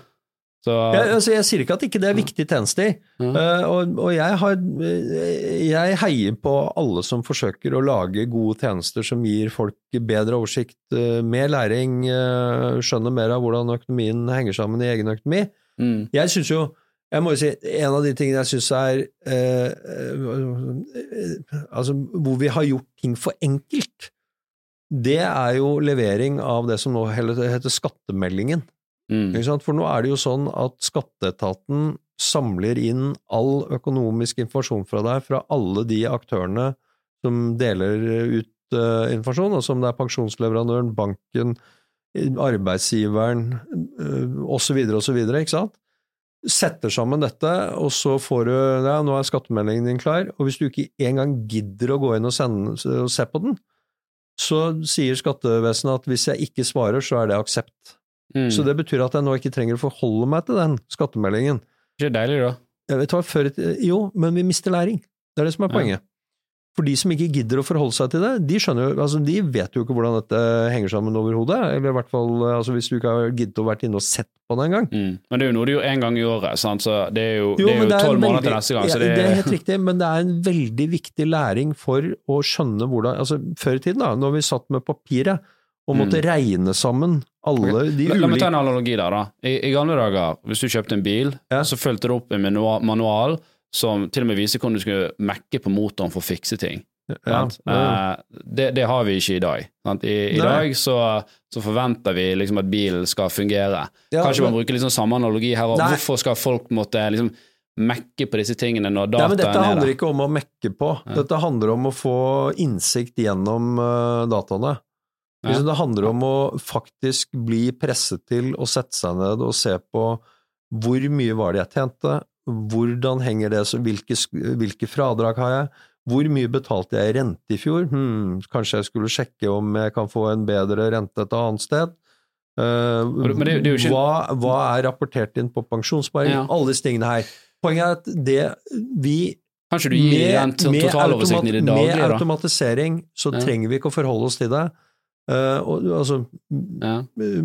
Så, jeg, altså, jeg, sier ikke at ikke det er viktige tjenester, mm. uh, og, og jeg, har, jeg, heier på alle som forsøker å lage gode tjenester som gir folk bedre oversikt, uh, mer læring, uh, skjønner mer av hvordan økonomien henger sammen i egen økonomi. Mm. Jeg syns jo jeg må jo si, en av de tingene jeg syns er eh, eh, Altså, hvor vi har gjort ting for enkelt, det er jo levering av det som nå heter skattemeldingen. Mm. For nå er det jo sånn at skatteetaten samler inn all økonomisk informasjon fra deg fra alle de aktørene som deler ut uh, informasjon, altså som det er pensjonsleverandøren, banken, arbeidsgiveren uh, osv., osv., ikke sant? Setter sammen dette, og så får du ja, nå er skattemeldingen din klar, og hvis du ikke engang gidder å gå inn og, sende, og se på den, så sier skattevesenet at hvis jeg ikke svarer, så er det aksept. Mm. Så det betyr at jeg nå ikke trenger å forholde meg til den skattemeldingen. Det Ikke deilig, da? Jeg vet hva, før, jo, men vi mister læring. Det er det som er Ja. poenget. For de som ikke gidder å forholde seg til det, de skjønner altså de vet jo ikke hvordan dette henger sammen overhodet. Eller i hvert fall altså hvis du ikke har giddet å vært inne og sett på det engang. Mm. Men det er jo noe du gjør én gang i året, sant? så det er jo er er tolv måneder til neste gang. Ja, Så det, det er helt riktig, men det er en veldig viktig læring for å skjønne hvordan altså Før i tiden, da, når vi satt med papiret og måtte Mm. regne sammen alle de La, la meg ta ulike en analogi der, da. I, I gamle dager, hvis du kjøpte en bil, Ja. så fulgte du opp en manua- manual som til og med viser hvordan du skulle mekke på motoren for å fikse ting. ja, sant? Eh, det, det har vi ikke i dag. Sant? I, i dag så, så forventer vi liksom at bilen skal fungere. Ja, Kanskje man bruker liksom samme analogi her. Hvorfor skal folk måtte liksom mekke på disse tingene når dataen er der? dette er handler ikke om å mekke på. Dette handler om å få innsikt gjennom uh, dataene. Liksom Det handler om å faktisk bli presset til å sette seg ned og se på hvor mye var det jeg tjente, hvordan henger det, så hvilke, hvilke fradrag har jeg, hvor mye betalte jeg i rente i fjor, Hmm, kanskje jeg skulle sjekke om jeg kan få en bedre rente et annet sted. Eh, det- men det- er ikke- hva, hva er rapportert inn på pensjonssparing? Ja. Alle disse tingene her. Poenget er at det vi Kanskje du gir den to- totaloversikten i det daglige, med automatisering så Ja. trenger vi ikke å forholde oss til det. Eh, og, altså, Ja.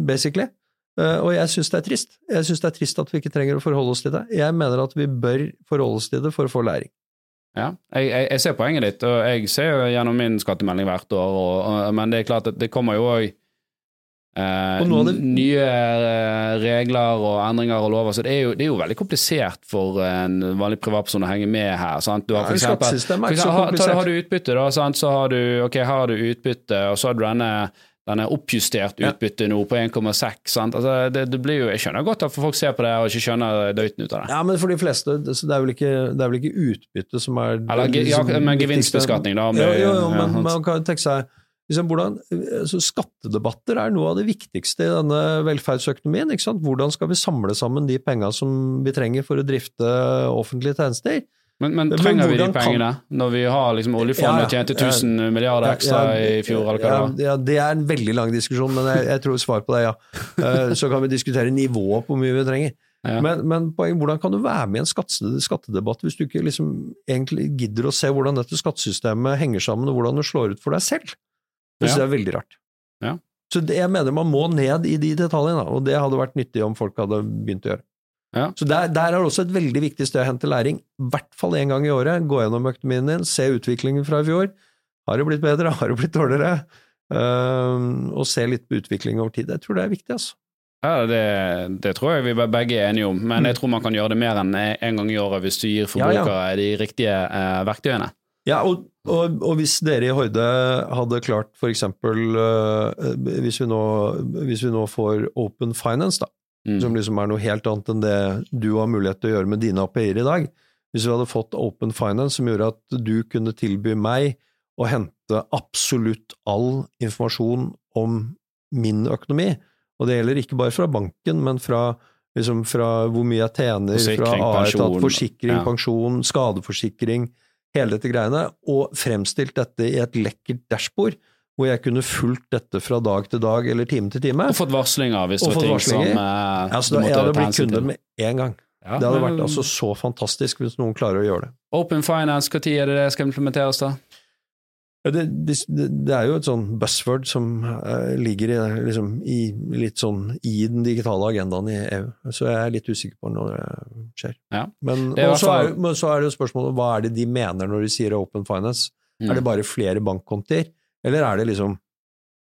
basically. Eh, og jeg syns det er trist. Jeg syns det er trist at vi ikke trenger å forholde oss til det. Jeg mener at vi bør forholde oss til det for å få læring. Ja, jeg, jeg, jeg ser poenget ditt, og jeg ser jo gjennom min skattemelding hvert år, og, og, men det er klart at det kommer jo òg eh, det- nye eh, regler og endringer og lover, så det er, jo, det er jo veldig komplisert for en vanlig privatperson å henge med her. Sant? Du har for eksempel, for eksempel, har, har du utbytte, da, sant? så har du ok, har du utbytte, og så har du denne denne oppjustert utbytte nå på 1,6. sant? Altså, det, det blir jo, Jeg skjønner godt at folk ser på det og ikke skjønner døyten ut av det. Ja, men for de fleste, det er vel ikke, det er vel ikke utbytte som er Eller ja, liksom men gevinstbeskatning, da. Jo, jo, jo, men man kan tenke seg liksom, hvordan, altså, Skattedebatter er noe av det viktigste i denne velferdsøkonomien. Hvordan skal vi samle sammen de penga som vi trenger for å drifte offentlige tjenester? Men, men Men trenger vi de pengene kan- når vi har liksom oljefondet Ja, tjente 1000 milliarder ekstra Ja, ja, i fjor, eller hva ja, det var? ja, det er en veldig lang diskusjon, men jeg, jeg tror svar på det er ja. Eh, Så kan vi diskutere nivået på hvor mye vi trenger. Ja. Men, men poeng, hvordan kan du være med i en skattedebatt hvis du ikke liksom egentlig gidder å se hvordan dette skattesystemet henger sammen, og hvordan det slår ut for deg selv? Det synes jeg er veldig rart. Ja. Så det, jeg mener man må ned i de detaljene, og det hadde vært nyttig om folk hadde begynt å gjøre. Ja. Så der, der er også et veldig viktig sted å hente læring. I hvert fall én gang i året. Gå gjennom økonomien din, se utviklingen fra i fjor. Har det blitt bedre? Har det blitt dårligere? Uh, og se litt på utvikling over tid. Jeg tror det er viktig, altså. Ja, det, det tror jeg vi begge er enige om, men jeg tror man kan gjøre det mer enn en gang i året hvis du gir forbrukere Ja, ja. de riktige eh, verktøyene. Ja, og, og, og hvis dere i Horde hadde klart for eksempel øh, hvis, vi nå, hvis vi nå får Open Finance, da, Mm. som liksom er noe helt annet enn det du har mulighet til å gjøre med dine API-er i dag. Hvis vi hadde fått Open Finance som gjorde at du kunne tilby meg å hente absolutt all informasjon om min økonomi, og det gjelder ikke bare fra banken, men fra, liksom fra hvor mye jeg tjener, Forsikring, fra A-etat, forsikring, ja. pensjon, skadeforsikring, hele dette greiene, og fremstilt dette i et lekkert dashbord, hvor jeg kunne fulgt dette fra dag til dag eller time til time. Og fått varslinger hvis det var ting varslinger. som eh, Altså, du jeg hadde blitt kunde til. med en gang. Ja, Det hadde men- vært altså så fantastisk hvis noen klarer å gjøre det. Open Finance, når er det det skal implementeres, da? Det, det, det er jo et sånn buzzword som uh, ligger i, liksom, i, litt sånn i den digitale agendaen i EU, så jeg er litt usikker på når det skjer. Ja. Men, Det er så er, men så er det jo spørsmålet hva er det de mener når de sier open finance? Mm. Er det bare flere bankkontier, eller er det liksom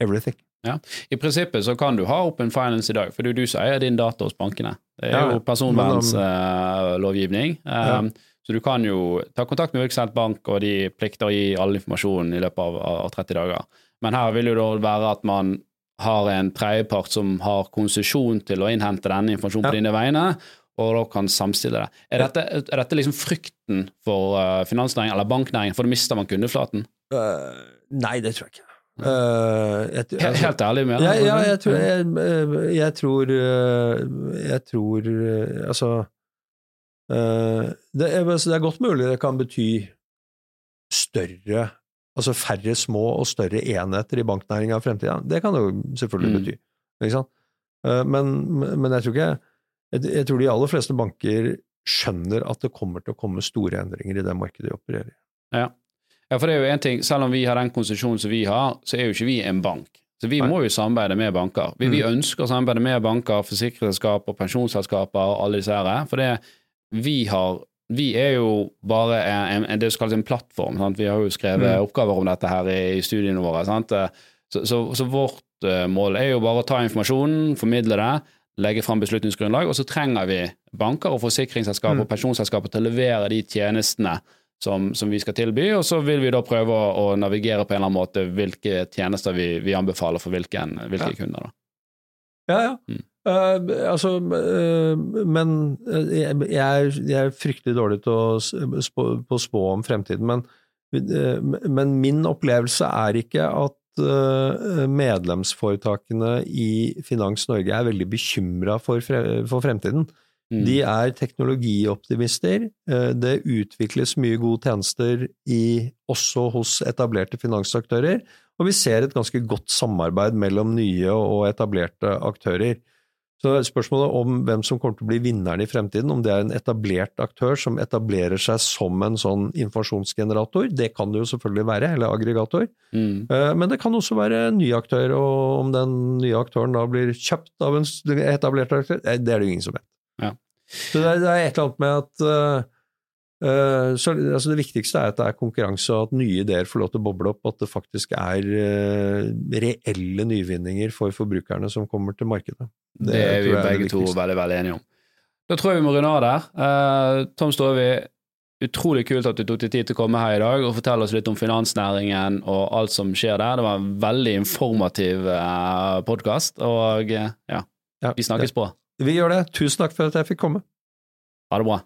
everything? Ja. I prinsippet så kan du ha Open Finance i dag, for det er du som eier din data hos bankene. Det er jo personvernslovgivning. Ja. Så du kan jo ta kontakt med Virksomhet bank, og de plikter å gi all informasjon i løpet av, av 30 dager. Men her vil jo da være at man har en tredjepart som har konsesjon til å innhente denne informasjonen på Ja. dine vegne, og da kan samstille det. Er dette, er dette liksom frykten for uh, finansnæringen eller banknæringen, for da mister man kundeflaten? Uh, nei, det tror jeg ikke. Uh, jeg, Helt, altså- helt ærlig med Ja, ja, jeg tror jeg, eh, jeg tror eh, Jeg tror eh, Altså eh, det, er, det er godt mulig det kan bety større Altså færre små og større enheter i banknæringa i fremtida. Det kan det jo selvfølgelig Mm. bety. Eh, Men, men jeg tror ikke jeg, tror de aller fleste banker skjønner at det kommer til å komme store endringer i det markedet de opererer i. Ja. ja, for det er jo en ting, selv om vi har den konsesjonen som vi har, så er jo ikke vi en bank. Så vi Nei. må jo samarbeide med banker. Vi, vi ønsker å samarbeide med banker, forsikringsselskaper, pensjonsselskaper og alle disse her, for det vi har vi er jo bare en, en, det som kalles en plattform. Sant? Vi har jo skrevet Mm. oppgaver om dette her i, i studiene våre. Sant? Så, så, så vårt eh, mål er jo bare å ta informasjonen, formidle det, legge fram beslutningsgrunnlag, og så trenger vi banker og forsikringsselskaper Mm. og pensjonsselskaper til å levere de tjenestene som, som vi skal tilby, og så vil vi da prøve å, å navigere på en eller annen måte hvilke tjenester vi, vi anbefaler for hvilken, hvilke Ja. kunder. da. Ja, ja. Mm. Eh, altså, uh, men eh, jeg, jeg, er, fryktelig dårlig til å spå, på å spå om fremtiden, men, uh, men min opplevelse er ikke at medlemsforetakene i Finans Norge er veldig bekymra for, fre, for fremtiden. Mm. De er teknologioptimister. Det utvikles mye gode tjenester i, også hos etablerte finansaktører, og vi ser et ganske godt samarbeid mellom nye og etablerte aktører. Så spørsmålet om hvem som kommer til å bli vinneren i fremtiden, om det er en etablert aktør som etablerer seg som en sånn informasjonsgenerator, det kan det jo selvfølgelig være, eller aggregator, Mm. Eh, men det kan også være en ny aktør, og om den nye aktøren da blir kjøpt av en etablert aktør, eh, det er det jo ingen som vet. Ja. Så det er, et eller annet med at eh, så, altså Det viktigste er at det er konkurranse, og at nye ideer får lov til å boble opp, og at det faktisk er eh, reelle nyvinninger for forbrukerne som kommer til markedet. Det, er vi jeg er begge to veldig veldig enige om. Da tror jeg vi må runde av der. Eh, Tom Storvi, utrolig kult at du tok deg tid til å komme her i dag og fortelle oss litt om finansnæringen og alt som skjer der. Det var en veldig informativ uh, podkast, og eh, ja, Ja, vi snakkes på. Vi gjør det. Tusen takk for at jeg fikk komme. Ha det bra.